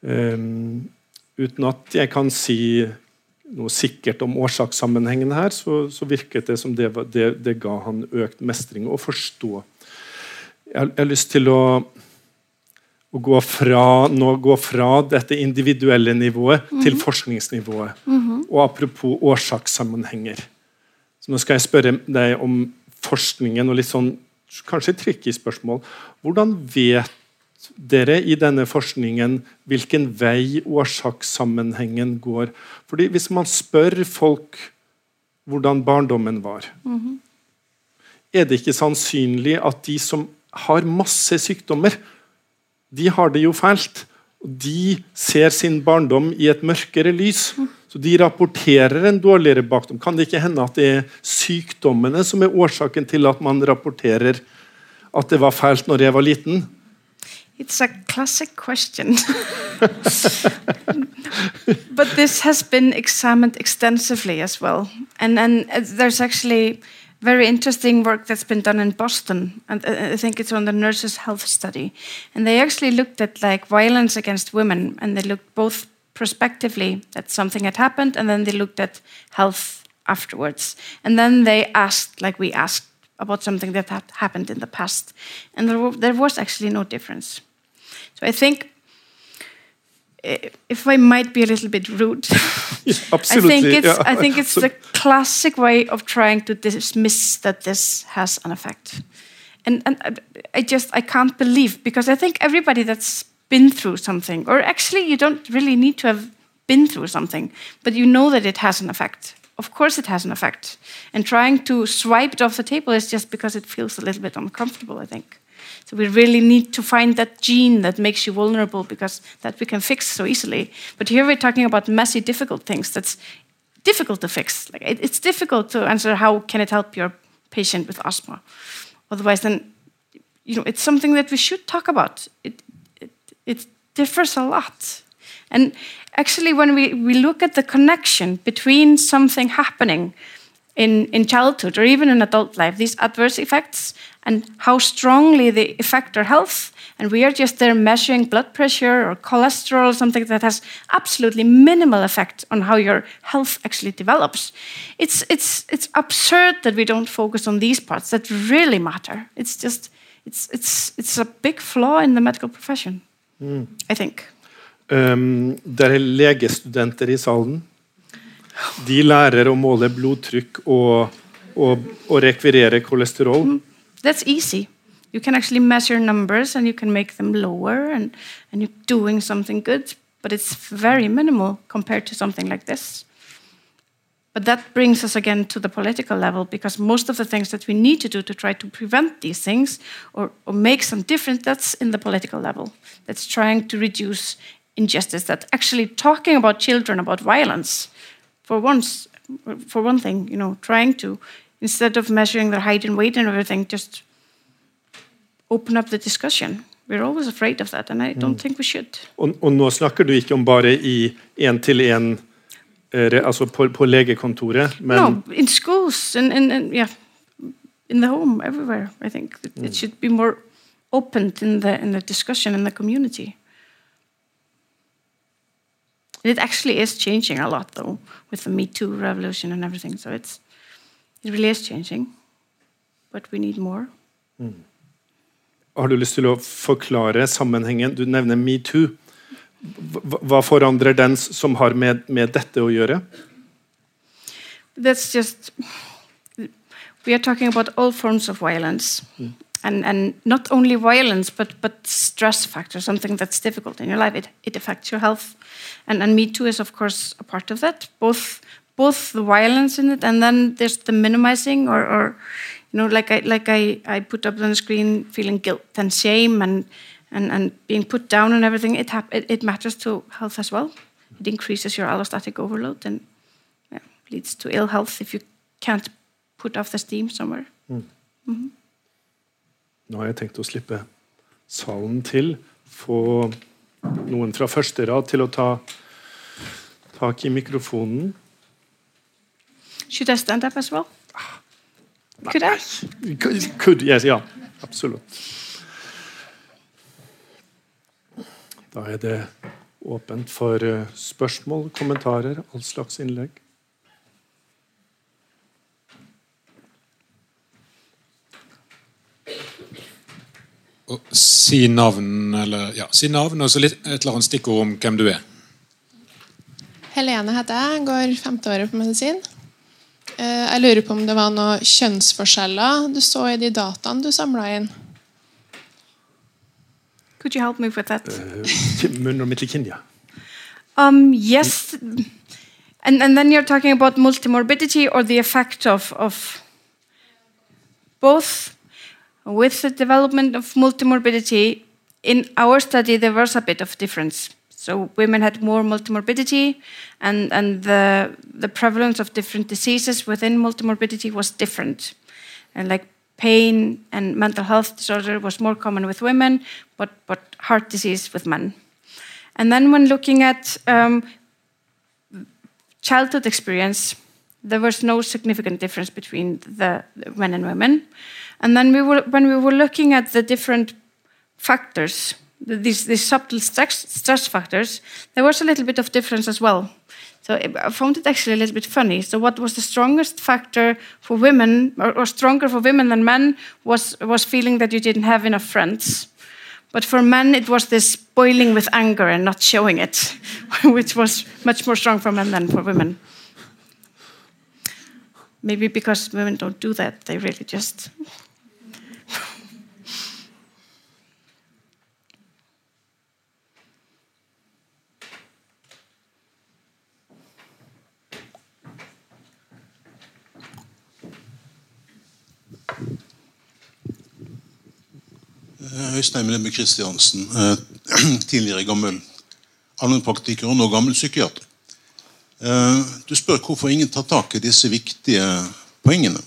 Um, uten at jeg kan si noe sikkert om årsakssammenhengen her, så, så virket det som det, det, det, ga han økt mestring å forstå. Jeg jeg har lyst til å, å gå, fra, nå, gå, fra, dette individuelle nivået mm -hmm. til forskningsnivået. Mm -hmm. Og apropos årsakssammenhenger. Så nå skal jeg spørre deg om forskningen og litt sånn kanskje tricky spørsmål. Hvordan vet dere i denne forskningen hvilken vei årsakssammenhengen går. Fordi Hvis man spør folk hvordan barndommen var, mm -hmm. er det ikke sannsynlig at de som har masse sykdommer, de har det jo fælt. og De ser sin barndom i et mørkere lys. Mm. Så de rapporterer en dårligere bakdom. Kan det ikke hende at det er sykdommene som er årsaken til at man rapporterer at det var fælt når jeg var liten? It's a classic question. but this has been examined extensively as well. And, and uh, there's actually very interesting work that's been done in Boston. And uh, I think it's on the Nurses' Health Study. And they actually looked at like violence against women, and they looked both prospectively that something had happened, and then they looked at health afterwards. And then they asked, like we asked, about something that had happened in the past. And there, there was actually no difference. So I think if I might be a little bit rude, yeah, absolutely. I think it's yeah. I think it's so, the classic way of trying to dismiss that this has an effect, and and I just I can't believe because I think everybody that's been through something, or actually you don't really need to have been through something, but you know that it has an effect. Of course, it has an effect, and trying to swipe it off the table is just because it feels a little bit uncomfortable. I think. So we really need to find that gene that makes you vulnerable because that we can fix so easily. But here we're talking about messy, difficult things that's difficult to fix. Like it, it's difficult to answer how can it help your patient with asthma. Otherwise, then you know it's something that we should talk about. It it, it differs a lot. And actually, when we, we look at the connection between something happening in, in childhood or even in adult life, these adverse effects, and how strongly they affect our health, and we are just there measuring blood pressure or cholesterol, something that has absolutely minimal effect on how your health actually develops. It's, it's, it's absurd that we don't focus on these parts that really matter. It's just, it's, it's, it's a big flaw in the medical profession, mm. I think. Um, det er legestudenter i salen. De lærer å måle blodtrykk og, og, og rekvirere kolesterol. Mm. That's easy. You can actually measure numbers and you can make them lower, and, and you're doing something good, but it's very minimal compared to something like this. But that brings us again to the political level because most of the things that we need to do to try to prevent these things or, or make some difference, that's in the political level. That's trying to reduce injustice that actually talking about children about violence for once for one thing you know trying to instead of measuring their height and weight and everything just open up the discussion we're always afraid of that and i don't mm. think we should og, og, nå snakker du ikke om bare i én til én altså på, på, legekontoret men no in schools and, and, and yeah in the home everywhere i think it, mm. it should be more opened in the in the discussion in the community It actually is changing a lot, though, with the Me Too revolution and everything. So it's it really is changing, but we need more. Mm. Har du lyst til å forklare sammenhengen? Du nevner metoo. Hva forandrer den som har med, med dette å gjøre? That's just We are talking about all forms of violence. Mm and and not only violence but but stress factor something that's difficult in your life. It, it affects your health. And and me too is of course a part of that. Both both the violence in it and then there's the minimizing or, or you know like I like I, I put up on the screen feeling guilt and shame and and, and being put down and everything. It, it, it matters to health as well. It increases your allostatic overload and yeah, leads to ill health if you can't put off the steam somewhere. Mm. Mm -hmm. Nå har jeg tenkt å slippe salen til. Få noen fra første rad til å ta tak i mikrofonen. Should I stand up as well? Could I? Could, yes, ja. Absolutt. Da er det åpent for eh, spørsmål, kommentarer, all slags innlegg. Si navn, eller, ja, si navn og så litt, et eller annet stikkord om hvem du er. Helene heter jeg, går femte året på medisin. Eh, jeg lurer på om det var noen kjønnsforskjeller du så i de dataene du samla inn? Could you help me with that? Uh, um, yes, and and then you're talking about multimorbidity or the effect of of both with the development of multimorbidity, in our study there was a bit of difference. So women had more multimorbidity, and, and the, the prevalence of different diseases within multimorbidity was different. And like pain and mental health disorder was more common with women, but, but heart disease with men. And then when looking at um, childhood experience, there was no significant difference between the, men and women. And then we were, when we were looking at the different factors, these, these subtle stress, factors, there was a little bit of difference as well. So eh, I found it actually a little bit funny. So what was the strongest factor for women, or, or, stronger for women than men, was was feeling that you didn't have enough friends. But for men, it was this boiling with anger and not showing it, which was much more strong for men than for women. Maybe because women don't do that, they really just Eh, Øystein Lemme Kristiansen, eh, tidligere gammel allmennpraktiker og nå gammel psykiater. Eh, Du spør hvorfor ingen tar tak i disse viktige poengene.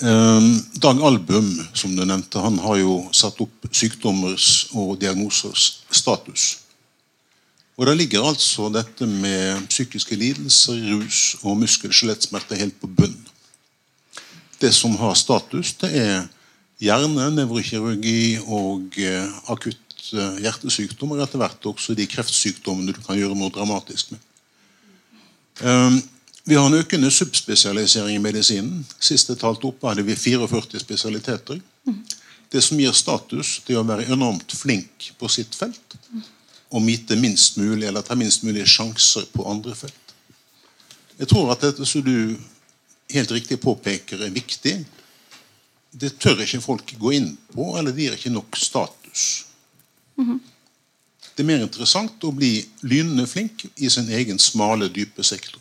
Eh, Dag Album, som du nevnte, han har jo satt opp sykdommers og diagnosers status. Og Der ligger altså dette med psykiske lidelser, rus og muskel-skjelettsmerter helt på bunn. Det som har status, det er hjerne, nevrokirurgi og eh, akutt hjertesykdom, og etter hvert også de kreftsykdommene du kan gjøre noe dramatisk med. Um, vi har en økende subspesialisering i medisinen. Siste talt oppe opp, hadde vi 44 spesialiteter. Det som gir status, det er å være enormt flink på sitt felt og vite minst mulig, eller ta minst mulig sjanser på andre felt. Jeg tror at dette som du helt riktig påpeker, er viktig. Det tør ikke folk gå inn på, eller det gir ikke nok status. Det er mer interessant å bli lynende flink i sin egen smale, dype sektor.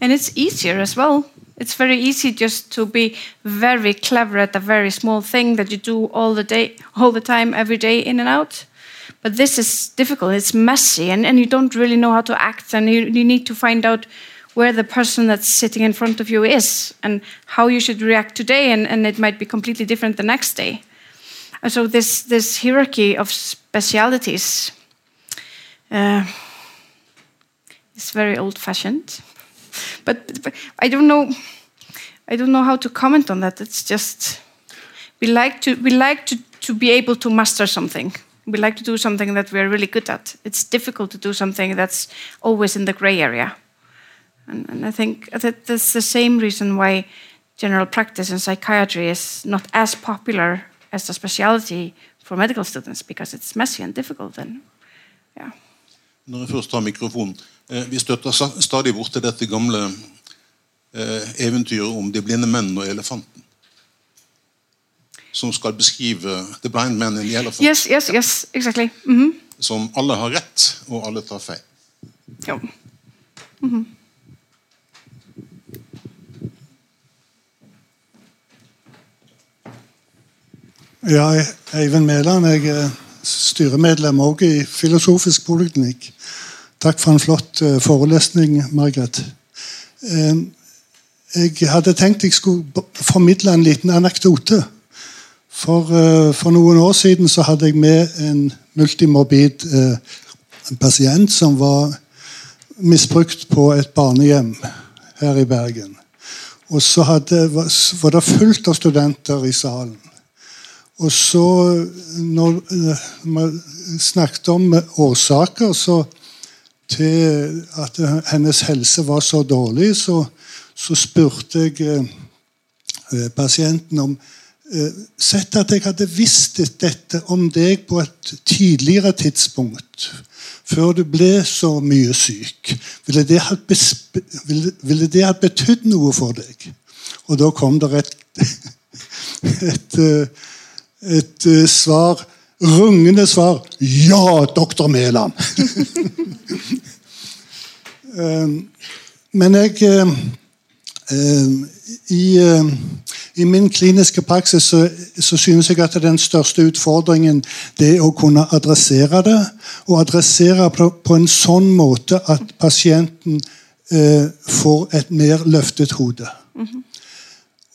And it's easier as well. It's very easy just to be very clever at a very small thing that you do all the day, all the time, every day, in and out. But this is difficult. It's messy, and, and you don't really know how to act, and you, you need to find out where the person that's sitting in front of you is and how you should react today, and, and it might be completely different the next day. And so this this hierarchy of specialities uh, is very old-fashioned. But, but I don't know. I don't know how to comment on that. It's just we like to we like to, to be able to master something. We like to do something that we are really good at. It's difficult to do something that's always in the gray area. And, and I think that that's the same reason why general practice in psychiatry is not as popular as a specialty for medical students because it's messy and difficult. And yeah. Når jeg først har mikrofonen. Eh, vi støtter stadig bort til dette gamle eh, eventyret om de blinde menn og elefanten. Som skal beskrive The Blind Man in the Elephant. Yes, yes, yes, exactly. hmm Som alle har rett, og alle tar feil. Jo. Ja, jeg er Eivind Mæland. Jeg er styremedlem også i Filosofisk poliklinikk. Takk for en flott eh, forelesning, Margaret. Eh, Jeg hadde tenkt jeg skulle formidle en liten anekdote. For, eh, for noen år siden så hadde jeg med en multimorbid eh, en pasient som var misbrukt på et barnehjem her i Bergen. Og så hadde, var det fullt av studenter i salen. Og så, når eh, man snakket om årsaker så til at hennes helse var så dårlig, så, så spurte jeg eh, eh, pasienten om Sett at jeg hadde visst dette om deg på et tidligere tidspunkt, før du ble så mye syk, ville det ha ville, ville det ha betydd noe for deg? Og da kom det et, et, eh, et eh, svar Rungende svar. Ja, doktor Mæland! Eh, Men jeg eh, i, I min kliniske praksis så, så synes jeg at den største utfordringen det er å kunne adressere det. Og adressere på, på en sånn måte at pasienten eh, får et mer løftet hode.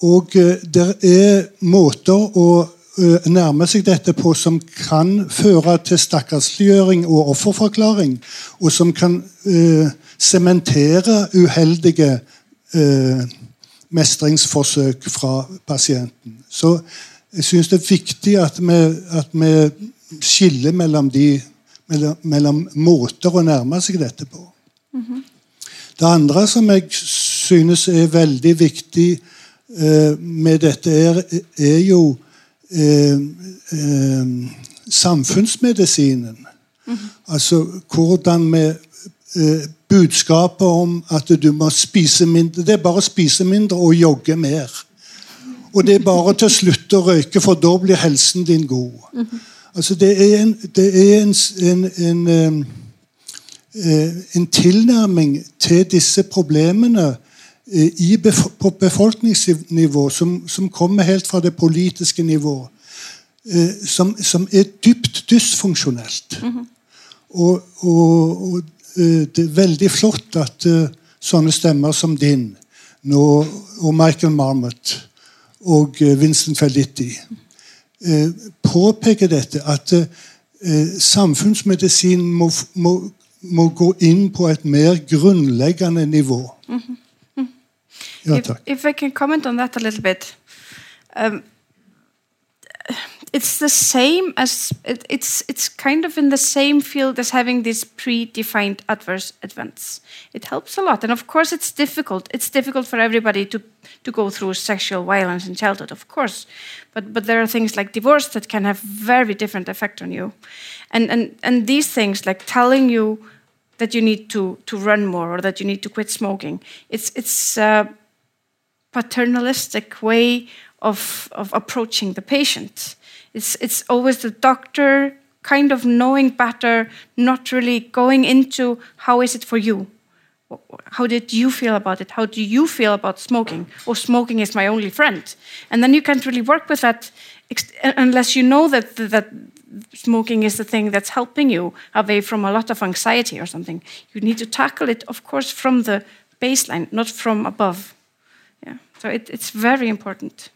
Og eh, det er måter å eh, nærme seg dette på som kan føre til stakkarsliggjøring og offerforklaring, og som kan sementere sementere uheldige uh, mestringsforsøk fra pasienten. Så jeg syns det er viktig at vi, at vi skiller mellom, de, mellom, mellom måter å nærme seg dette på. Det andre som jeg synes er veldig viktig uh, med dette, er, er jo eh, eh, samfunnsmedisinen. Altså hvordan vi eh, Budskapet om at du må spise mindre Det er bare å spise mindre og jogge mer. Og det er bare til å slutte å røyke, for da blir helsen din god. Altså Det er en, det er en, en, en eh, eh, en tilnærming til disse problemene i på befolkningsnivå som, som kommer helt fra det politiske nivå. eh, som, som er dypt dysfunksjonelt. Og, og, og eh, det er veldig flott at eh, sånne stemmer som din nå, og Michael Marmot og eh, Vincent Felitti eh, påpeker dette. At eh, samfunnsmedisin må, må, må gå inn på et mer grunnleggende nivå. If, if I can comment on that a little bit, um, it's the same as it, it's it's kind of in the same field as having these predefined adverse events. It helps a lot, and of course, it's difficult. It's difficult for everybody to to go through sexual violence in childhood, of course, but but there are things like divorce that can have very different effect on you, and and and these things like telling you that you need to to run more or that you need to quit smoking. It's it's uh, paternalistic way of, of approaching the patient. It's, it's always the doctor kind of knowing better, not really going into how is it for you? How did you feel about it? How do you feel about smoking? Oh, smoking is my only friend. And then you can't really work with that unless you know that, that smoking is the thing that's helping you away from a lot of anxiety or something. You need to tackle it, of course, from the baseline, not from above. So it, it's very important.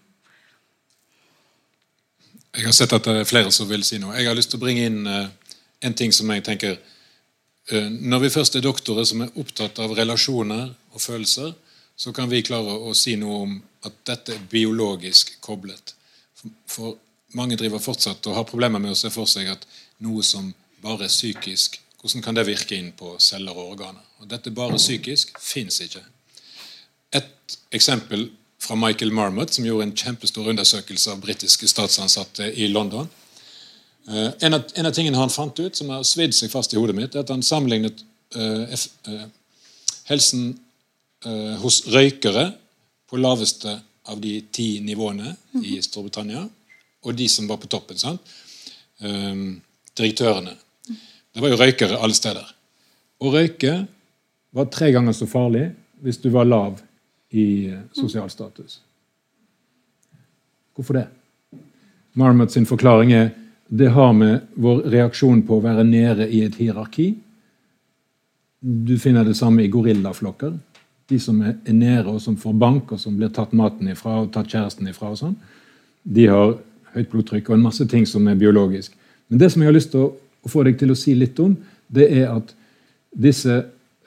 Jeg har sett at det er flere som vil si noe. Jeg har lyst til å bringe inn uh, en ting som jeg tenker uh, Når vi først er doktorer som er opptatt av relasjoner og følelser, så kan vi klare å si noe om at dette er biologisk koblet. For, for mange driver fortsatt og har problemer med å se for seg at noe som bare er psykisk, hvordan kan det virke inn på celler og organer? Og dette bare psykisk fins ikke. Et eksempel fra Michael Marmot, som gjorde en kjempestor undersøkelse av britiske statsansatte i London. Eh, en, av, en av tingene han fant ut, som har svidd seg fast i hodet mitt, er at han sammenlignet uh, F, uh, helsen uh, hos røykere på laveste av de ti nivåene i Storbritannia, og de som var på toppen. sant? Direktørene. Det var jo røykere alle steder. Å røyke var tre ganger så farlig hvis du var lav i eh, sosial status. Hvorfor det? Marmot sin forklaring er det har med vår reaksjon på å være nede i et hierarki. Du finner det samme i gorillaflokker. De som er nede og som får bank, og som blir tatt maten ifra og tatt kjæresten ifra, og sånn, de har høyt blodtrykk og en masse ting som er biologisk. Men det som jeg har lyst til å, få deg til å si litt om, det er at disse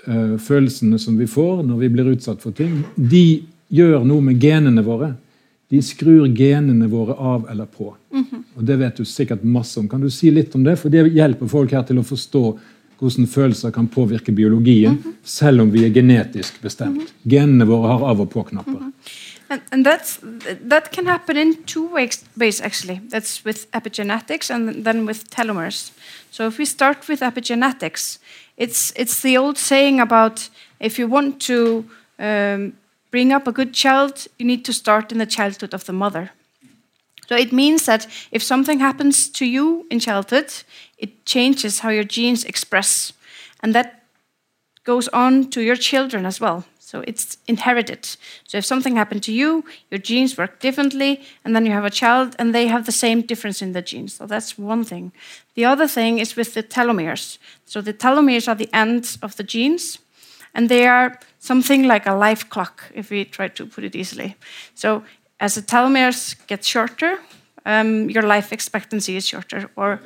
følelsene som vi får når vi blir utsatt for ting, de gjør noe med genene våre. De skrur genene våre av eller på. Og Det vet du sikkert masse om. Kan du si litt om det? For det hjelper folk her til å forstå hvordan følelser kan påvirke biologien, selv om vi er genetisk bestemt. Genene våre har av- og på-knapper. And, and that's, that can happen in two ways, ways, actually. That's with epigenetics and then with telomeres. So if we start with epigenetics, it's, it's the old saying about if you want to um, bring up a good child, you need to start in the childhood of the mother. So it means that if something happens to you in childhood, it changes how your genes express. And that goes on to your children as well. So it's inherited. So if something happened to you, your genes work differently, and then you have a child, and they have the same difference in the genes. So that's one thing. The other thing is with the telomeres. So the telomeres are the ends of the genes, and they are something like a life clock, if we try to put it easily. So as the telomeres get shorter, um, your life expectancy is shorter, or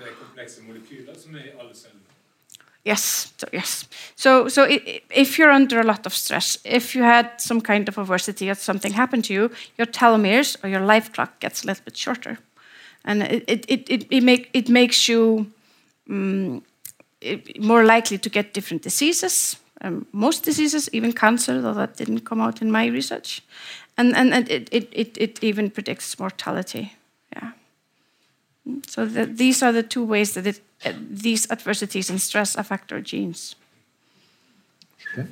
Yes, so yes. So, so if you're under a lot of stress, if you had some kind of adversity or something happened to you, your telomeres or your life clock gets a little bit shorter, and it it it it, it make it makes you um, more likely to get different diseases. Um, most diseases, even cancer, though that didn't come out in my research, and and, and it, it, it, it even predicts mortality. So the, these are the two ways that it, uh, these adversities and stress affect our genes. Okay.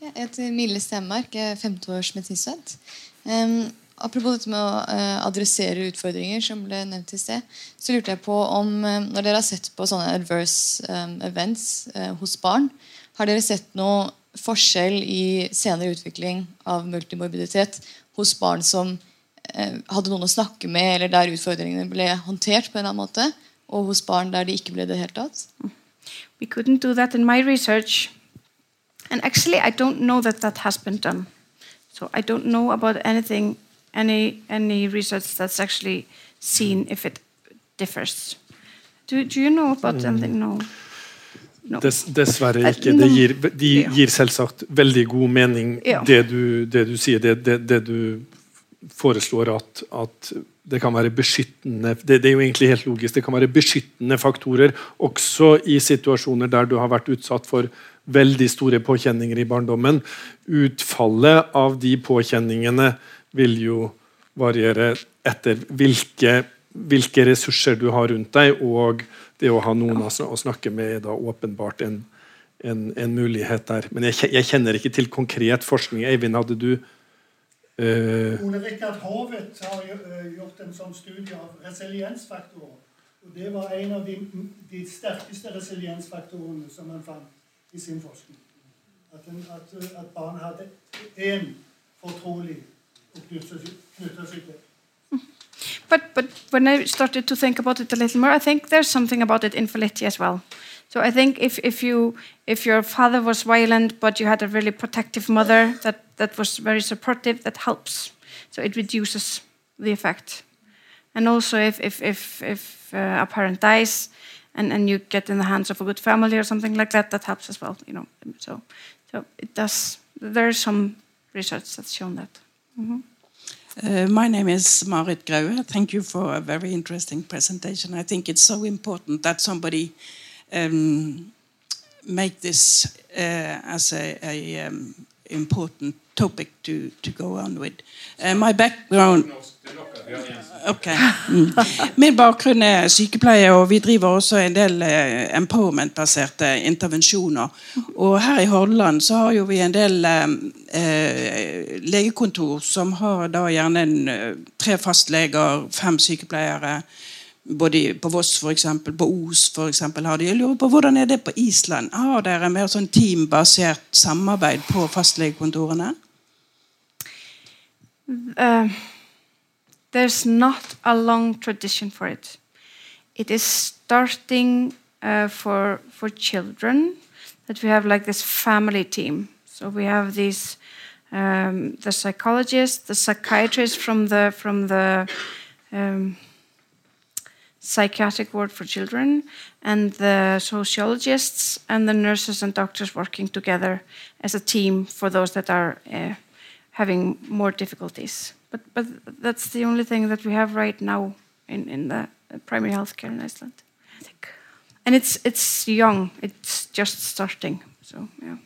Jeg heter Mille Stenmark, jeg er femteårs medisinstudent. Um, apropos dette med å uh, adressere utfordringer, som ble nevnt i sted, så lurte jeg på om eh, Når dere har sett på sånne adverse um, events uh, hos barn, har dere sett noe forskjell i senere utvikling av multimorbiditet hos barn som eh, hadde noen å snakke med, eller der utfordringene ble håndtert på en eller annen måte, og hos barn der de ikke ble det helt tatt? We couldn't do that in my research. And actually, I don't know that that has been done. So I don't know about anything, any, any research that's actually seen if it differs. Do, do you know about anything? No. no. Dess, dessverre Eh, ikke. Det gir, de gir selvsagt veldig god mening, det, du, det du sier. Det, det, det du foreslår at, at det kan være beskyttende det, det er jo egentlig helt logisk, det kan være beskyttende faktorer også i situasjoner der du har vært utsatt for veldig store påkjenninger i barndommen. Utfallet av de påkjenningene vil jo variere etter hvilke, hvilke ressurser du har rundt deg, og det å ha noen å å snakke med er da åpenbart en, en, en mulighet der. Men jeg, jeg kjenner ikke til konkret forskning. Eivind, hadde du Ole Rikard Hovet har eh, gjort en sånn studie av resiliensfaktorer. Og det var en av de, de sterkeste resiliensfaktorene som man fant i sin forskning. At, en, at, eh, at barn hadde én fortrolig å knytte seg knytte seg til. But but when I started to think about it a little more, I think there's something about it in Faletti as well. So I think if, if you if your father was violent but you had a really protective mother that, that was very supportive, that helps. So it reduces the effect. And also if if if, if uh, a parent dies and, and you get in the hands of a good family or something like that, that helps as well. You know. So so it does there is some research that's shown that. Mhm. Uh, my name is Marit Graue. Thank you for a very interesting presentation. I think it's so important that somebody um, make this uh, as a, a um, important topic to, to go on with. Uh, my background okay. Mm. Min bakgrunn er sykepleie, og vi driver også en del eh, empowerment-baserte intervensjoner. Og her i Hordaland så har jo vi en del eh, eh, legekontor som har da gjerne en, eh, tre fastleger, fem sykepleiere. Både på Voss for eksempel, på Os eksempel, har de. Jeg lurer på hvordan er det på Island? Har dere mer sånn teambasert samarbeid på fastlegekontorene? uh, there's not a long tradition for it. It is starting uh, for for children that we have like this family team. So we have these um, the psychologist, the psychiatrist from the from the um, psychiatric ward for children, and the sociologists and the nurses and doctors working together as a team for those that are uh, having more difficulties. But but that's the only thing that we have right now in in the primary healthcare in Iceland. I think, and it's it's young. It's just starting. So yeah.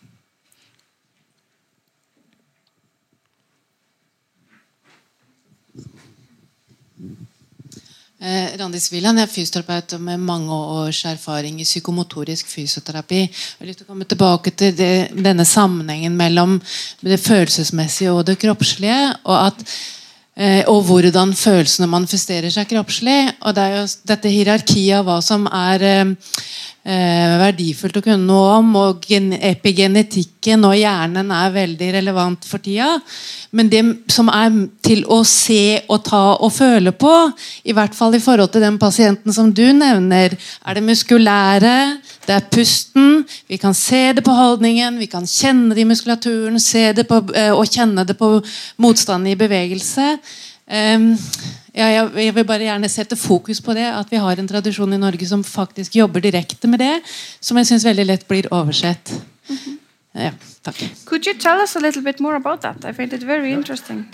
Eh, Wieland jeg er fysioterapeut med mange års erfaring i psykomotorisk fysioterapi. Jeg har lyst til å komme tilbake til det, denne sammenhengen mellom det følelsesmessige og det kroppslige. Og, at, og hvordan følelsene manifesterer seg kroppslig. Og det er jo dette hierarkiet av hva som er eh, eh, verdifullt å kunne noe om. Og gen epigenetikken og hjernen er veldig relevant for tida. Men det som er til å se og ta og føle på, i hvert fall i forhold til den pasienten som du nevner, er det muskulære, det er pusten. Vi kan se det på holdningen, vi kan kjenne det i muskulaturen, se det på, eh, og kjenne det på motstanden i bevegelse. Ehm, ja, jeg, jeg vil bare gjerne sette fokus på det, at vi har en tradisjon i Norge som faktisk jobber direkte med det, som jeg syns veldig lett blir oversett. Ja, takk. Could you tell us a little bit more about that? I find it very interesting.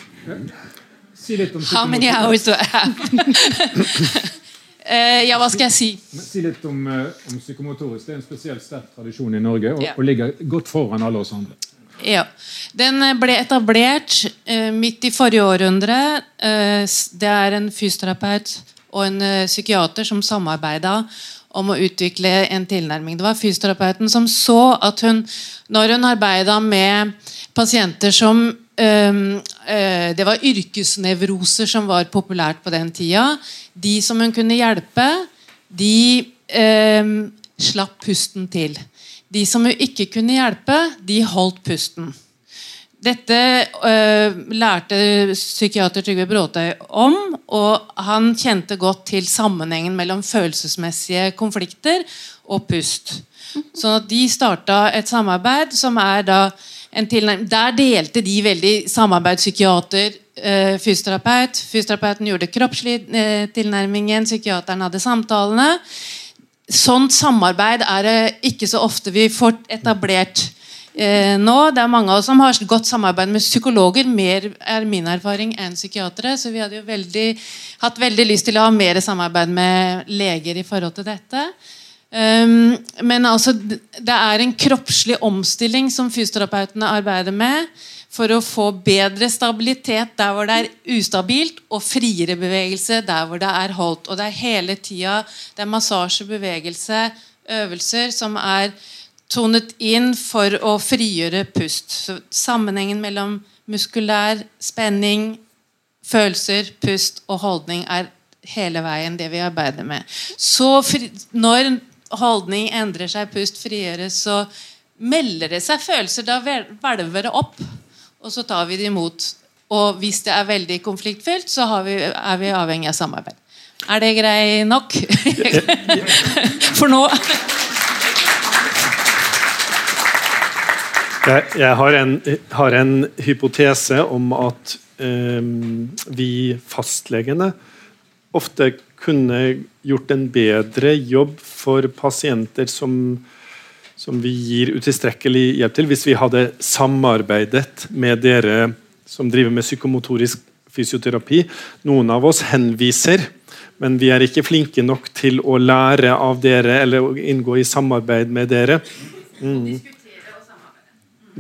Si litt om How many hours do I have? Eh, ja, hva skal jeg si? Si litt om, eh, om psykomotorisk. Det er en spesielt sterk tradisjon i Norge og, Ja. og ligger godt foran alle oss andre. Ja. Den eh, ble etablert eh, midt i forrige århundre. Eh, det er en fysioterapeut og en eh, psykiater som samarbeida om å utvikle en tilnærming. Det var fysioterapeuten som så at hun, når hun arbeida med pasienter som Det var yrkesnevroser som var populært på den tida. De som hun kunne hjelpe, de eh, slapp pusten til. De som hun ikke kunne hjelpe, de holdt pusten. Dette øh, lærte psykiater Trygve Bråtøy om, og han kjente godt til sammenhengen mellom følelsesmessige konflikter og pust. Sånn at de starta et samarbeid som er da Der delte de veldig samarbeidspsykiater, øh, fysioterapeut. Fysioterapeuten gjorde kroppslig øh, tilnærmingen, psykiateren hadde samtalene. Sånt samarbeid er det ikke så ofte vi får etablert eh, nå. Det er mange av oss som har godt samarbeid med psykologer. Mer er min erfaring enn psykiatere. Så vi hadde jo veldig, hatt veldig lyst til å ha mer samarbeid med leger i forhold til dette. Um, men altså, det er en kroppslig omstilling som fysioterapeutene arbeider med for å få bedre stabilitet der hvor det er ustabilt, og friere bevegelse der hvor det er holdt. Og det er hele tida det er massasje, bevegelse, øvelser som er tonet inn for å frigjøre pust. Så Sammenhengen mellom muskulær spenning, følelser, pust og holdning er hele veien det vi arbeider med. Så når holdning endrer seg, pust frigjøres, så melder det seg følelser. Da hvelver det opp, og så tar vi det imot. Og hvis det er veldig konfliktfylt, så vi, er vi avhengig av samarbeid. Er det grei nok? For nå Jeg, jeg har, en, har, en, hypotese om at um, vi fastlegene ofte kunne gjort en bedre jobb for pasienter som, som vi gir utilstrekkelig hjelp til, hvis vi hadde samarbeidet med dere som driver med psykomotorisk fysioterapi. Noen av oss henviser, men vi er ikke flinke nok til å lære av dere eller inngå i samarbeid med dere. Mm.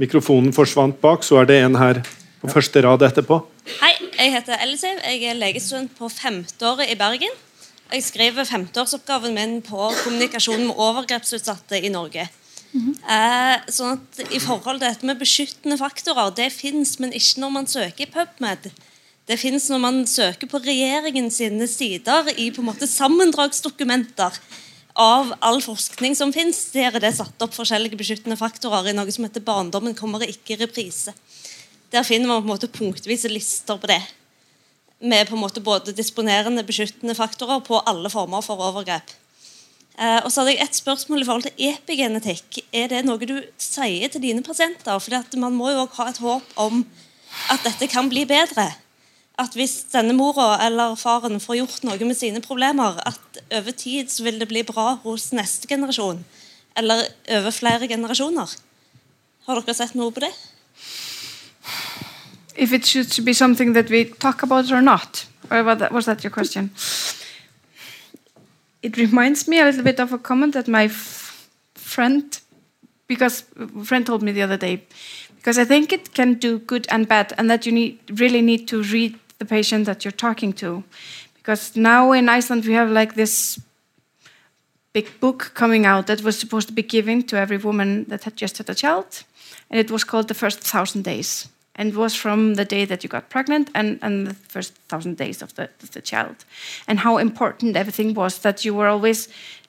Mikrofonen forsvant bak, så er det en her på første rad etterpå. Hei, jeg heter Elisiv. Jeg er legestudent på femteåret i Bergen. Jeg skriver femteårsoppgaven min på kommunikasjon med overgrepsutsatte i Norge. Mm -hmm. sånn at I forhold til dette med beskyttende faktorer, det fins, men ikke når man søker i PubMed. Det fins når man søker på regjeringens sider i på en måte sammendragsdokumenter av all forskning som fins, der er det satt opp forskjellige beskyttende faktorer i noe som heter 'Barndommen kommer ikke i reprise'. Der finner man på en måte punktvise lister på det. Med på en måte både disponerende beskyttende faktorer på alle former for overgrep. Eh, og så hadde jeg et spørsmål i forhold til epigenetikk. Er det noe du sier til dine pasienter? For man må jo også ha et håp om at dette kan bli bedre at hvis denne mora eller faren får gjort noe med sine problemer, at over tid så vil det bli bra hos neste generasjon. Eller over flere generasjoner. Har dere sett noe på det? If it should be something that we talk about or not? Or was that your question? It reminds me a little bit of a comment that my friend, because friend told me the other day, because I think it can do good and bad, and that you need really need to read the patient that you're talking to. Because now in Iceland we have like this big book coming out that was supposed to be given to every woman that had just had a child, and it was called The First Thousand Days. And was from the day that you got pregnant and, and the first thousand days of the, of the child. And how important everything was that you were always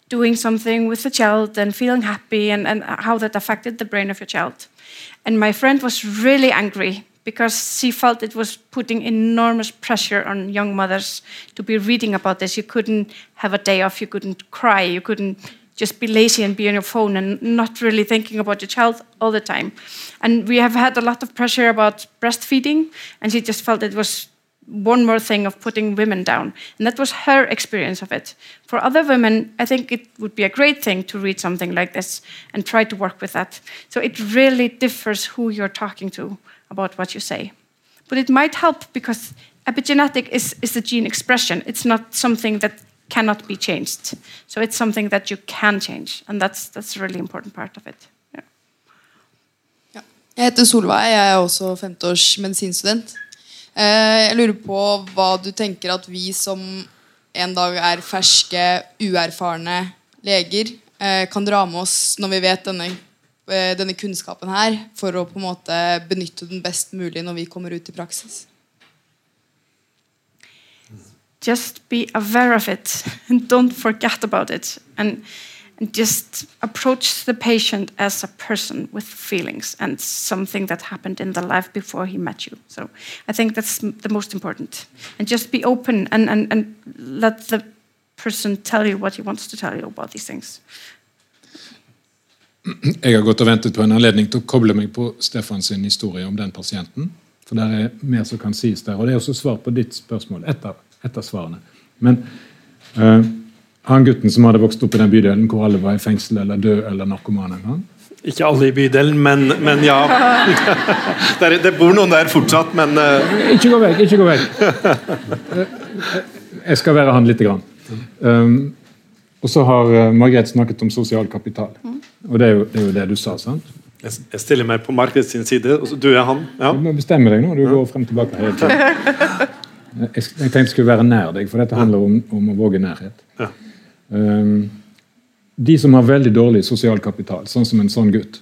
doing something with the child and feeling happy and, and how that affected the brain of your child. And my friend was really angry because she felt it was putting enormous pressure on young mothers to be reading about this. You couldn't have a day off, you couldn't cry, you couldn't just be lazy and be on your phone and not really thinking about your child all the time. And we have had a lot of pressure about breastfeeding, and she just felt it was one more thing of putting women down. And that was her experience of it. For other women, I think it would be a great thing to read something like this and try to work with that. So it really differs who you're talking to about what you say. But it might help because epigenetic is, is the gene expression. It's not something that cannot be changed. So it's something that you can change, and that's, that's a really important part of it. Jeg heter Solveig, jeg er også femteårs medisinstudent. Eh, jeg lurer på hva du tenker at vi som en dag er ferske, uerfarne leger, eh, kan dra med oss når vi vet denne Eh, denne kunnskapen her for å på en måte benytte den best mulig når vi kommer ut i praksis? Just be aware of it and don't forget about it. And just approach the patient as a person with feelings and something that happened in the life before he met you. So I think that's the most important. And just be open and, and, and let the person tell you what he wants to tell you about these things. Jeg har gått og ventet på en anledning til å koble meg på Stefan sin historie om den pasienten. For det er mer som kan sies der. Og det er også svar på ditt spørsmål. Et av, et av svarene. Men eh, han gutten som hadde vokst opp i den bydelen hvor alle var i fengsel eller død eller narkomane han? Ikke alle i bydelen, men, men ja. Det, er, det bor noen der fortsatt, men uh... Ikke gå vekk, ikke gå vekk. Jeg skal være han lite grann. Um, og så har Margrethe snakket om sosial kapital. Og det er, jo, det er jo det du sa, sant? jeg, jeg stiller meg på Margrethe sin side. og så Du er han. Ja. Du må bestemme deg nå. Du går frem og tilbake hele tiden. Jeg, jeg tenkte jeg skulle være nær deg, for dette handler om, om å våge nærhet. Ja. Um, de som har veldig dårlig sosial kapital, sånn som en sånn gutt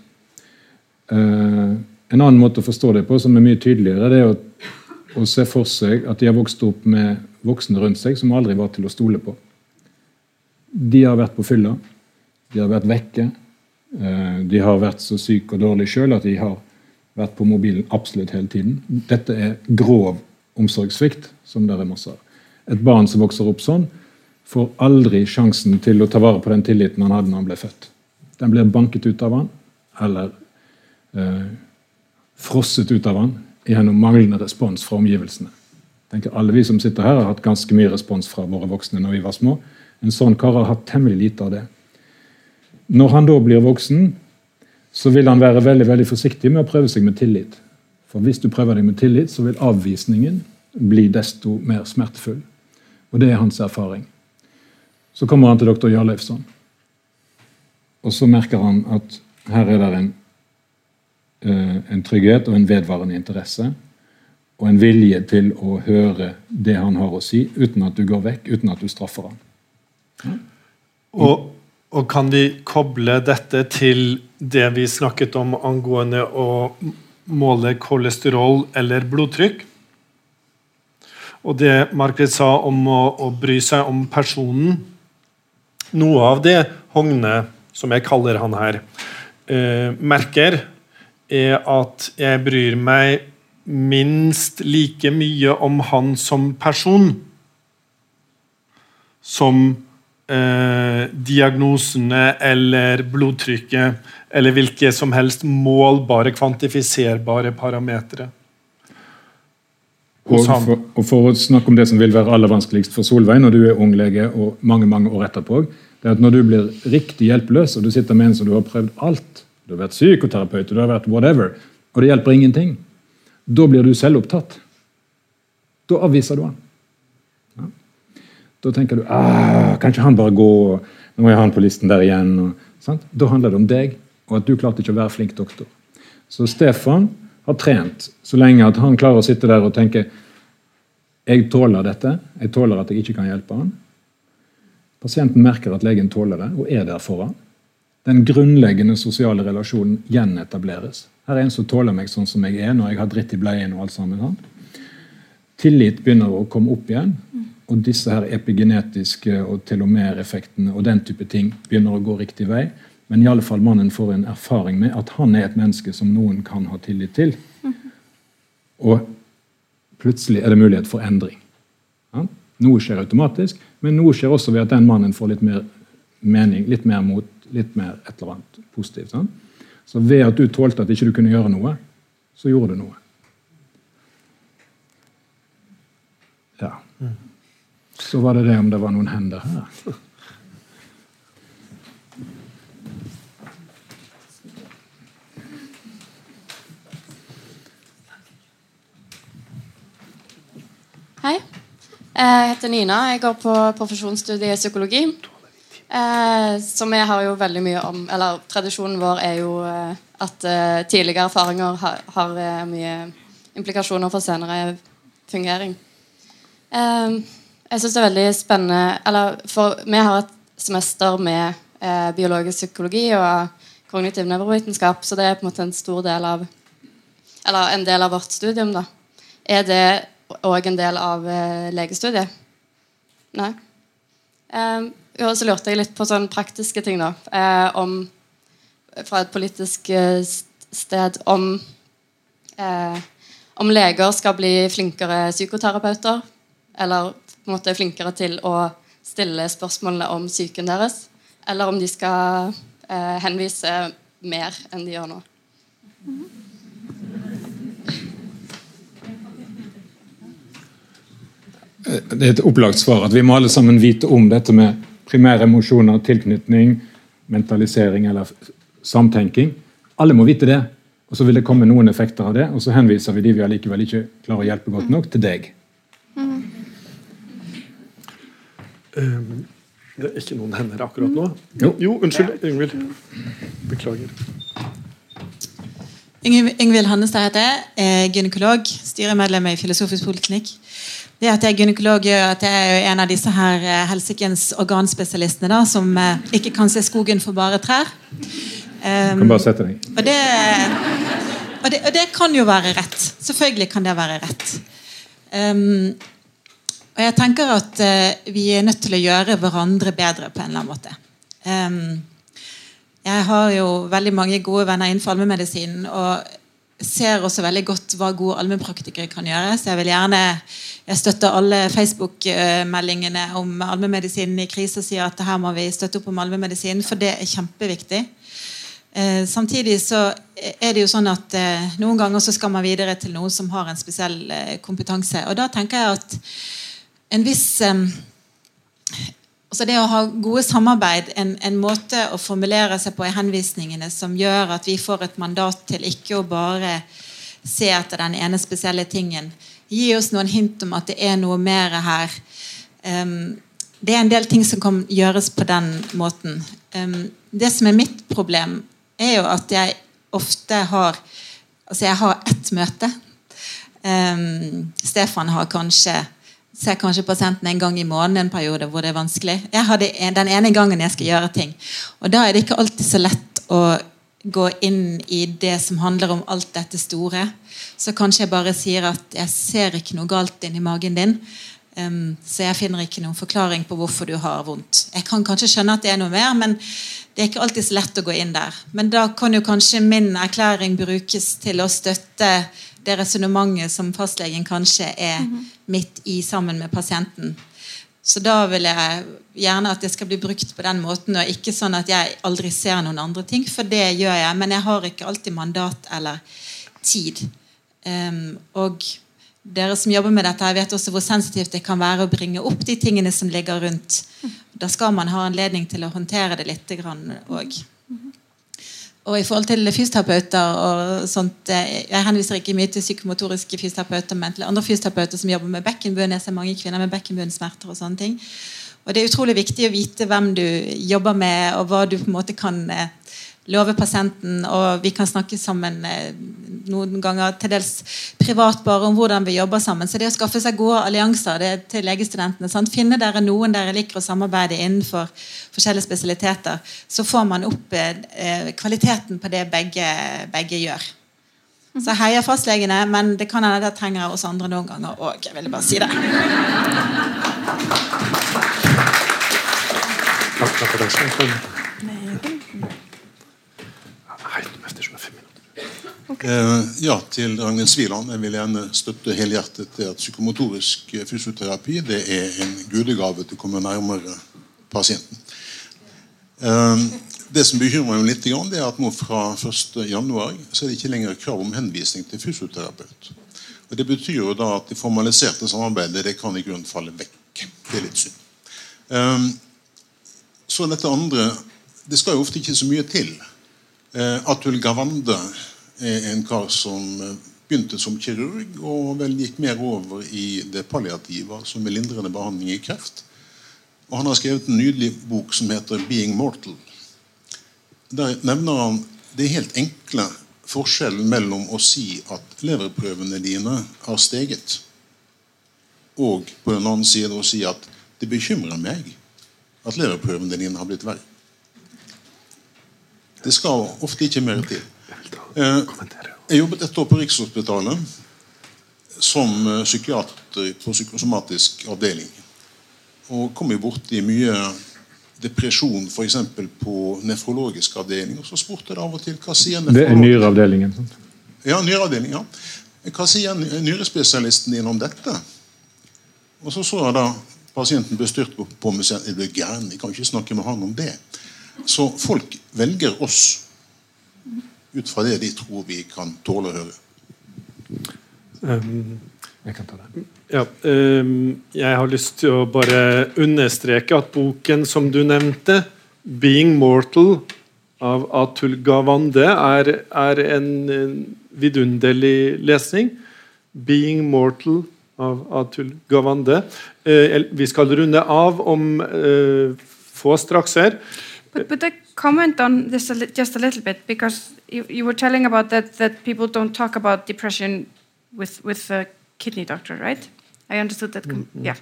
uh, En annen måte å forstå det på, som er mye tydeligere, det er å, å se for seg at de har vokst opp med voksne rundt seg som aldri var til å stole på. De har vært på fylla, de har vært vekke, uh, de har vært så syke og dårlige sjøl at de har vært på mobilen absolutt hele tiden. Dette er grov omsorgssvikt, som det er masse. Et barn som vokser opp sånn, får aldri sjansen til å ta vare på den tilliten han hadde når han ble født. Den blir banket ut av han, eller eh, frosset ut av han gjennom manglende respons fra omgivelsene. Tenker Alle vi som sitter her, har hatt ganske mye respons fra våre voksne når vi var små. En sånn kar har hatt temmelig lite av det. Når han da blir voksen, så vil han være veldig veldig forsiktig med å prøve seg med tillit. For hvis du prøver deg med tillit, så vil avvisningen bli desto mer smertefull. Og det er hans erfaring. Så kommer han til doktor Jarleifsson. Og så merker han at her er det en, eh, en trygghet og en vedvarende interesse. Og en vilje til å høre det han har å si, uten at du går vekk, uten at du straffer han. Og, og kan vi koble dette til det vi snakket om angående å måle kolesterol eller blodtrykk? Og det Margaret sa om å, å bry seg om personen Noe av det Hogne, som jeg kaller han her, eh, merker, er at jeg bryr meg minst like mye om han som person som eh, diagnosene eller blodtrykket eller hvilke som helst målbare, kvantifiserbare parametere. Og for, og for å snakke om det som vil være aller vanskeligst for Solveig når du er ung lege og mange mange år etterpå, det er at når du blir riktig hjelpeløs, og du sitter med en som du har prøvd alt Du har vært psykoterapeut, du har vært whatever, og det hjelper ingenting. Da blir du selvopptatt. Da avviser du han. Ja. Da tenker du ah, kan ikke han bare gå, nå er han på listen der igjen. Og, sant? Da handler det om deg, og at du klarte ikke å være flink doktor. Så Stefan har trent så lenge at han klarer å sitte der og tenke jeg tåler dette, jeg tåler at jeg ikke kan hjelpe han. Pasienten merker at legen tåler det, og er der for han. Den grunnleggende sosiale relasjonen gjenetableres. Her er en som tåler meg sånn som jeg er når jeg har dritt i bleien. og alt sammen. Sant? Tillit begynner å komme opp igjen, og disse her epigenetiske og telomereffektene og den type ting begynner å gå riktig vei. Men i alle fall mannen får en erfaring med at han er et menneske som noen kan ha tillit til. Og plutselig er det mulighet for endring. Ja? Noe skjer automatisk, men noe skjer også ved at den mannen får litt mer mening, litt mer mot, litt mer et eller annet positivt. Sant? Så ved at du tålte at ikke du kunne gjøre noe, så gjorde du noe. Ja. Så var det det om det var noen hender her. Hei. Jeg heter Nina. Jeg går på profesjonsstudiet i psykologi. Eh, som jeg har jo veldig mye om Eller tradisjonen vår er jo eh, at eh, tidligere erfaringer har, har eh, mye implikasjoner for senere fungering. Eh, jeg syns det er veldig spennende Eller for vi har et semester med eh, biologisk psykologi og kognitiv nevrovitenskap, så det er på en måte en stor del av Eller en del av vårt studium, da. Er det òg en del av eh, legestudiet? Nei. Um, og så lurte jeg litt på sånne praktiske ting, da. Eh, om, fra et politisk eh, sted om om leger skal bli flinkere psykoterapeuter. Eller på en måte flinkere til å stille spørsmålene om psyken deres. Eller om de skal henvise mer enn de gjør nå. Det er et opplagt svar at vi må alle sammen vite om dette med primære emosjoner, tilknytning, mentalisering eller samtenking. Alle må vite det. Og Så vil det komme noen effekter av det, og så henviser vi de vi allikevel ikke klarer å hjelpe godt nok, til deg. Um, det er ikke noen hender akkurat nå. Jo, jo unnskyld. Yngvild. Beklager. Heter jeg. er gynekolog. Styremedlem i Filosofisk poliklinikk. Det at jeg er gynekolog, gjør at jeg er en av disse her eh, helsikens organspesialistene da, som eh, ikke kan se skogen for bare trær. Um, kan bare sette deg. Og det, og, det, og det, kan jo være rett. Selvfølgelig kan det være rett. Um, og jeg tenker at uh, vi er nødt til å gjøre hverandre bedre på en eller annen måte. Um, jeg har jo veldig mange gode venner innenfor allmennmedisinen. Og ser også veldig godt hva gode allmennpraktikere kan gjøre. Så jeg vil gjerne jeg støtter alle Facebook-meldingene om allmennmedisinen i krise og sier at her må vi støtte opp om allmennmedisinen, for det er kjempeviktig. Eh, samtidig så er det jo sånn at eh, noen ganger så skal man videre til noen som har en spesiell eh, kompetanse. Og da tenker jeg at en viss altså Det å ha gode samarbeid, en, en, måte å formulere seg på i henvisningene som gjør at vi får et mandat til ikke å bare se etter den ene spesielle tingen. Gi oss noen hint om at det er noe mer her. Um, det er en del ting som kan gjøres på den måten. Um, det som er mitt problem, er jo at jeg ofte har Altså, jeg har ett møte. Um, Stefan har kanskje ser kanskje pasienten en gang i måneden en periode hvor det er vanskelig. Jeg har den ene gangen jeg skal gjøre ting. Og da er det ikke alltid så lett å gå inn i det som handler om alt dette store. Så kanskje jeg bare sier at jeg ser ikke noe galt inni magen din. Um, så jeg finner ikke noen forklaring på hvorfor du har vondt. Jeg kan kanskje skjønne at det er noe mer, men det er ikke alltid så lett å gå inn der. Men da kan jo kanskje min erklæring brukes til å støtte det resonnementet som fastlegen kanskje er mm -hmm. midt i sammen med pasienten. Så da vil jeg gjerne at det skal bli brukt på den måten, og ikke sånn at jeg aldri ser noen andre ting, for det gjør jeg. Men jeg har ikke alltid mandat eller tid. Um, og dere som jobber med dette, jeg vet også hvor sensitivt det kan være å bringe opp de tingene som ligger rundt. Da skal man ha anledning til å håndtere det litt òg. Og i forhold til fysioterapeuter og sånt, eh, Jeg henviser ikke mye til psykomotoriske fysioterapeuter, men til andre fysioterapeuter som jobber med bekkenbunn. Jeg ser mange kvinner med bekkenbunnsmerter og sånne ting. Og Det er utrolig viktig å vite hvem du jobber med, og hva du på en måte kan eh, love pasienten, og vi kan snakke sammen eh, noen ganger til dels privat bare om hvordan vi jobber sammen. Så det å skaffe seg gode allianser det til legestudentene, sant? finne dere noen dere liker å samarbeide innenfor forskjellige spesialiteter, så får man opp eh, kvaliteten på det begge, begge gjør. Så heier fastlegene, men det kan hende det trenger oss andre noen ganger òg. Jeg ville bare si det. Takk for det. Eh, ja, til Ragnhild Sviland. Jeg vil gjerne støtte helhjertet til at psykomotorisk fysioterapi det er en gudegave til å komme nærmere pasienten. Eh, det som bekymrer meg litt, det er at nå fra 1.1 så er det ikke lenger krav om henvisning til fysioterapeut. Og Det betyr jo da at det formaliserte samarbeidet det kan i grunnen falle vekk. Det er litt synd. Eh, så dette andre Det skal jo ofte ikke så mye til. Atul Gawande er en kar som eh, begynte som kirurg og vel gikk mer over i det palliative, som er lindrende behandling i kreft. Og Han har skrevet en nydelig bok som heter 'Being Mortal'. Der nevner han det helt enkle forskjellen mellom å si at leverprøvene dine har steget, og på den annen side å si at det bekymrer meg at leverprøvene dine har blitt verre. Det skal ofte ikke mer til. Eh, jeg jobbet et år på Rikshospitalet som eh, psykiater på psykosomatisk avdeling. Og kom jo borti mye depresjon f.eks. på nefrologisk avdeling. Og så spurte jeg av og til hva sier Det er nyreavdelingen. sant? Ja, nyreavdeling, ja. Hva sier nyrespesialisten din om dette? Og så så jeg da pasienten ble styrt på, på meg og sa jeg ble gæren, jeg kan ikke snakke med han om det. Så folk velger oss ut fra det de tror vi kan tåle å høre. Um, Jeg kan ta det. ja, um, jeg har lyst til å bare understreke at boken som du nevnte, 'Being Mortal' av Atul Gawande, er, er en, en vidunderlig lesning. 'Being Mortal' av Atul Gawande. Uh, vi skal runde av om uh, få straks her. But, but I comment on this a just a little bit because you, you were telling about that that people don't talk about depression with with a kidney doctor, right? I understood that. com- Yeah,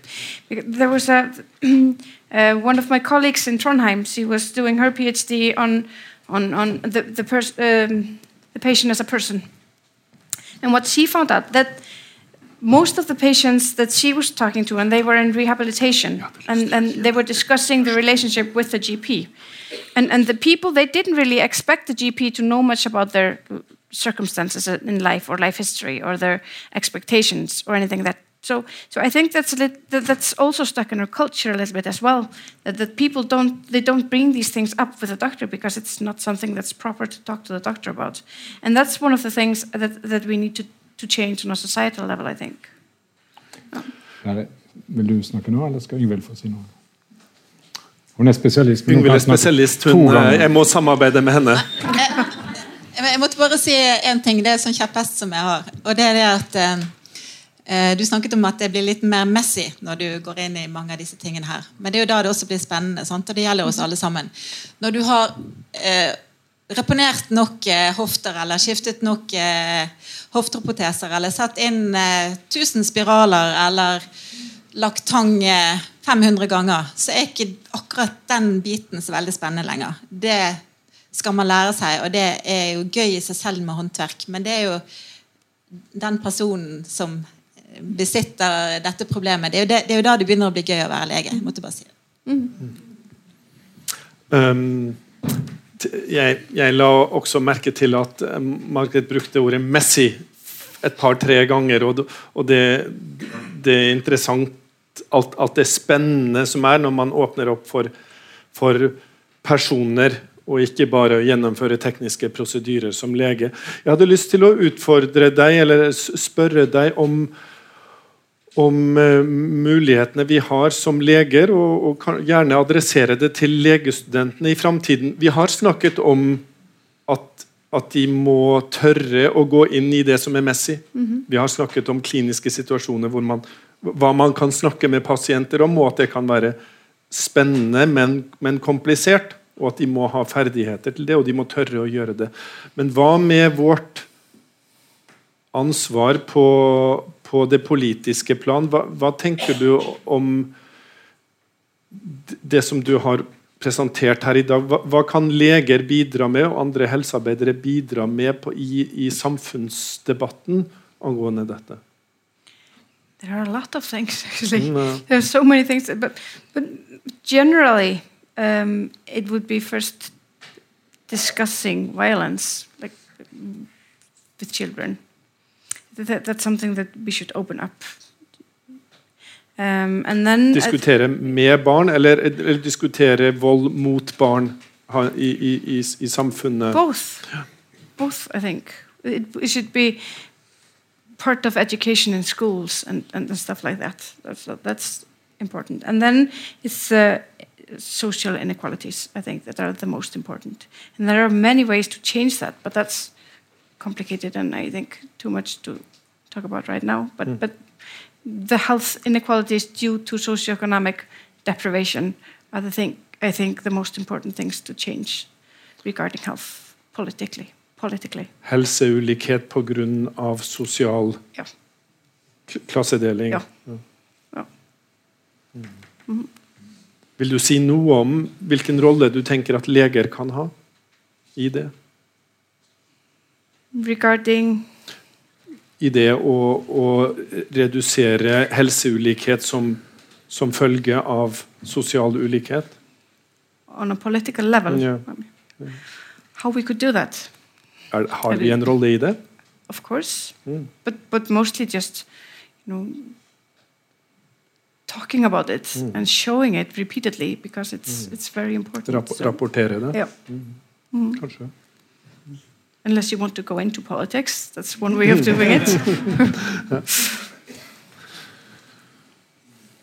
Because there was a uh, one of my colleagues in Trondheim. She was doing her PhD on on on the the person um, the patient as a person, and what she found out that most of the patients that she was talking to, and they were in rehabilitation, and, and they were discussing the relationship with the GP. And, and the people, they didn't really expect the GP to know much about their circumstances in life or life history or their expectations or anything that. So, so I think that's lit, that, that's also stuck in our culture a little bit as well. That, that people don't they don't bring these things up with the doctor because it's not something that's proper to talk to the doctor about, and that's one of the things that, that we need to, to change on a societal level. I think. Vil du snakke nå, eller skal Yngvild få si noe? Hun er spesialist. hun er spesialist. Hun, eh, jeg må samarbeide med henne. Jeg jeg måtte bare si en ting. Det er sånn kjepphest som jeg har. Og det er det at eh, eh, Du snakket om at det blir litt mer messy når du går inn i mange av disse tingene her. Men det er jo da det også blir spennende. Sant? Og det gjelder oss alle sammen. Når du har eh, reponert nok eh, hofter, eller skiftet nok eh, hofteproteser, eller satt inn eh, 1000 spiraler, eller lagt tang eh, 500 ganger, så er ikke akkurat den biten så veldig spennende lenger. Det skal man lære seg, og det er jo gøy i seg selv med håndverk. Men det er jo den personen som besitter dette problemet. Det er jo, det, det er jo da det begynner å bli gøy å være lege. Jeg måtte bare si det. Um, jeg, jeg la også merke til at um, Margaret brukte ordet 'messy' et par-tre ganger. Og, og det, det er interessant alt, alt det spennende som er når man åpner opp for, for personer og ikke bare gjennomføre tekniske prosedyrer som lege. Jeg hadde lyst til å utfordre deg, eller spørre deg om om eh, mulighetene vi har som leger, og, og gjerne adressere det til legestudentene i framtiden. Vi har snakket om at, at de må tørre å gå inn i det som er messig. -hmm. Vi har snakket om kliniske situasjoner hvor man, hva man kan snakke med pasienter om, og at det kan være spennende, men, men komplisert. Og at de må ha ferdigheter til det, og de må tørre å gjøre det. Men hva med vårt ansvar på, på det politiske plan. Hva, hva tenker du om det som du har presentert her i dag? Hva, hva kan leger bidra med, og andre helsearbeidere bidra med på, i, i samfunnsdebatten angående dette? There are a lot of things actually. Mm, uh, There are so many things, but but generally, um, it would be first discussing violence, like with children. That, that's something that we should open up. Um, and then Diskutere med barn, eller, eller diskutere vold mot barn i, i, i, i samfunnet? both, both, I think it, it should be part of education in schools and, and, stuff like that. That's, that's important. And then it's uh, social inequalities, I think, that are the most important. And there are many ways to change that, but that's complicated and I think too much to talk about right now. But, Mm. but the health inequalities due to socioeconomic deprivation are the thing, I think, the most important things to change regarding health politically. Politically. Helseulikhet pga. sosial Ja. klassedeling? Ja. Ja. Mm. Vil du si noe om hvilken rolle du tenker at leger kan ha i det? Regarding I det å, å redusere helseulikhet som, som følge av sosial ulikhet? on a political level. Yeah. How we could do that, Er, har vi en rolle i det? of course, Mm. but but mostly just you know talking about it Mm. and showing it repeatedly because it's Mm. it's very important. Rapp So- rapportere det? Yeah. Mm. Mm. Kanskje. Unless you want to go into politics, that's one way of doing it.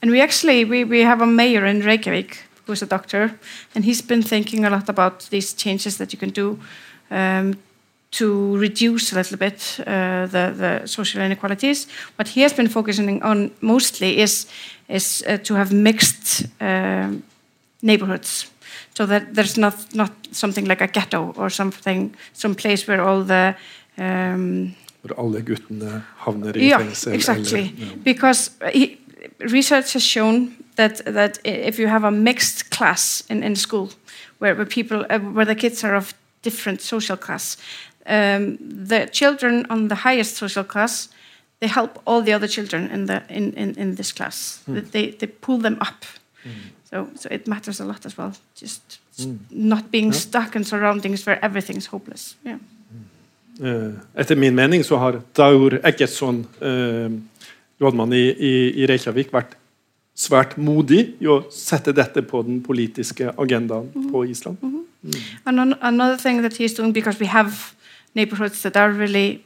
and we actually we, we have a mayor in Reykjavik who's a doctor, and he's been thinking a lot about these changes that you can do um, to reduce a little bit uh, the the social inequalities. What he has been focusing on mostly is is uh, to have mixed um neighborhoods so that there's not not something like a ghetto or something some place where all the um, Hvor alle guttene havner i yeah fengsel. exactly Eller, ja. because he, research has shown that that if you have a mixed class in, in school where, where people uh, where the kids are of different social class um, the children on the highest social class they help all the other children in the in, in, in this class. Mm. they, they pull them up. So so it matters a lot as well. Just Mm. not being yeah. stuck in surroundings where everything's hopeless. Yeah. Uh, Etter min mening så har Daur Eggertsson, uh, rådmann i, i, i Reykjavik, vært svært modig i å sette dette på den politiske agendaen på Island. And an- another thing that he's doing, because we have neighborhoods that are really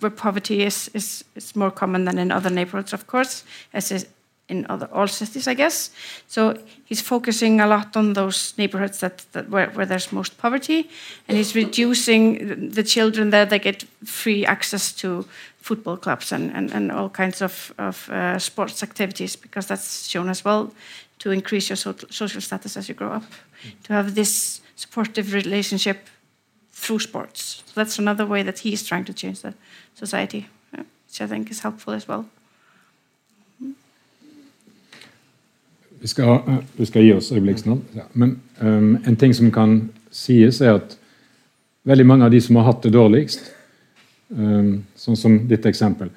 where poverty is, is, is more common than in other neighborhoods, of course, as is in other all cities, I guess. So he's focusing a lot on those neighborhoods that, that where, where there's most poverty, and he's reducing the children there. They get free access to football clubs and, and, and all kinds of, of uh, sports activities because that's shown as well to increase your so- social status as you grow up. To have this supportive relationship through sports. So that's another way that he's trying to change the society, yeah, which I think is helpful as well. Vi skal, eh, vi skal gi oss øyeblikksnavn. Ja. Men um, en ting som kan sies, er at veldig mange av de som har hatt det dårligst, um, sånn som ditt eksempel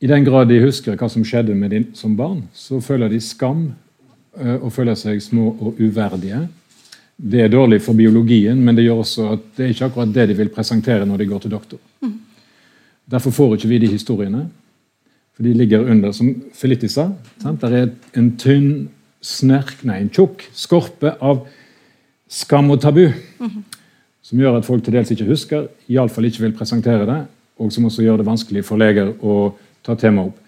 I den grad de husker hva som skjedde med dem som barn, så føler de skam uh, og føler seg små og uverdige. Det er dårlig for biologien, men det gjør også at det er ikke akkurat det de vil presentere når de går til doktor. Derfor får ikke vi de historiene. For de ligger under, som Felitti sa. Sant? Der er en tynn snerk, nei, en tjukk skorpe av skam og tabu. Som gjør at folk til dels ikke husker, iallfall ikke vil presentere det. Og som også gjør det vanskelig for leger å ta temaet opp.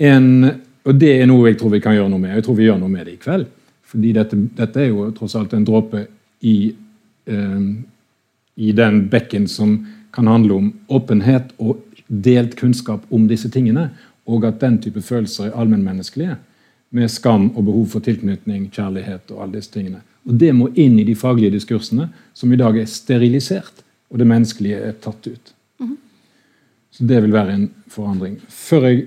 En, og det er noe jeg tror vi kan gjøre noe med. Jeg tror vi gjør noe med det i kveld. Fordi dette, dette er jo tross alt en dråpe i, eh, i den bekken som kan handle om åpenhet og delt kunnskap om disse tingene, og at den type følelser er allmennmenneskelige, med skam og behov for tilknytning, kjærlighet og alle disse tingene. Og Det må inn i de faglige diskursene, som i dag er sterilisert, og det menneskelige er tatt ut. Så Det vil være en forandring. Før jeg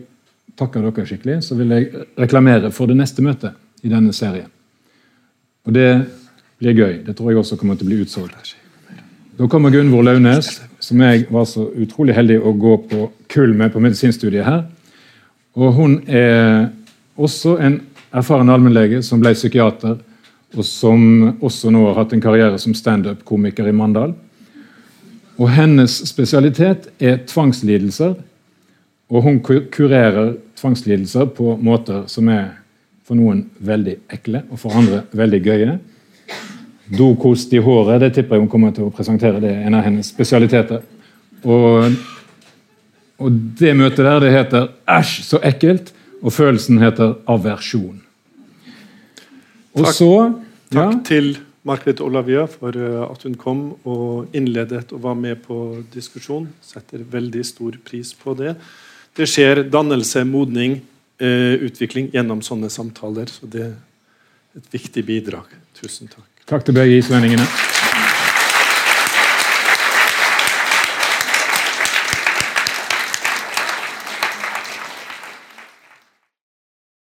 takker dere skikkelig, så vil jeg reklamere for det neste møtet i denne serien. Og det blir gøy. Det tror jeg også kommer til å bli utsolgt. Da kommer Gunvor Launes, som jeg var så utrolig heldig å gå på kull med på medisinstudiet her. Og hun er også en erfaren allmennlege som ble psykiater, og som også nå har hatt en karriere som standup-komiker i Mandal. Og hennes spesialitet er tvangslidelser, og hun kurerer tvangslidelser på måter som er for noen veldig ekle, og for andre veldig gøye. Dokost i håret, det tipper jeg hun kommer til å presentere. Det er en av hennes spesialiteter. Og, og det møtet der, det heter 'æsj, så ekkelt', og følelsen heter aversjon. Og Takk. så ja, Takk til Margaret Olavia for eh, at hun kom og innledet og var med på diskusjon. Setter veldig stor pris på det. Det skjer dannelse, modning, eh, utvikling gjennom sånne samtaler. Så det er et viktig bidrag. Tusen takk. Takk til begge islendingene.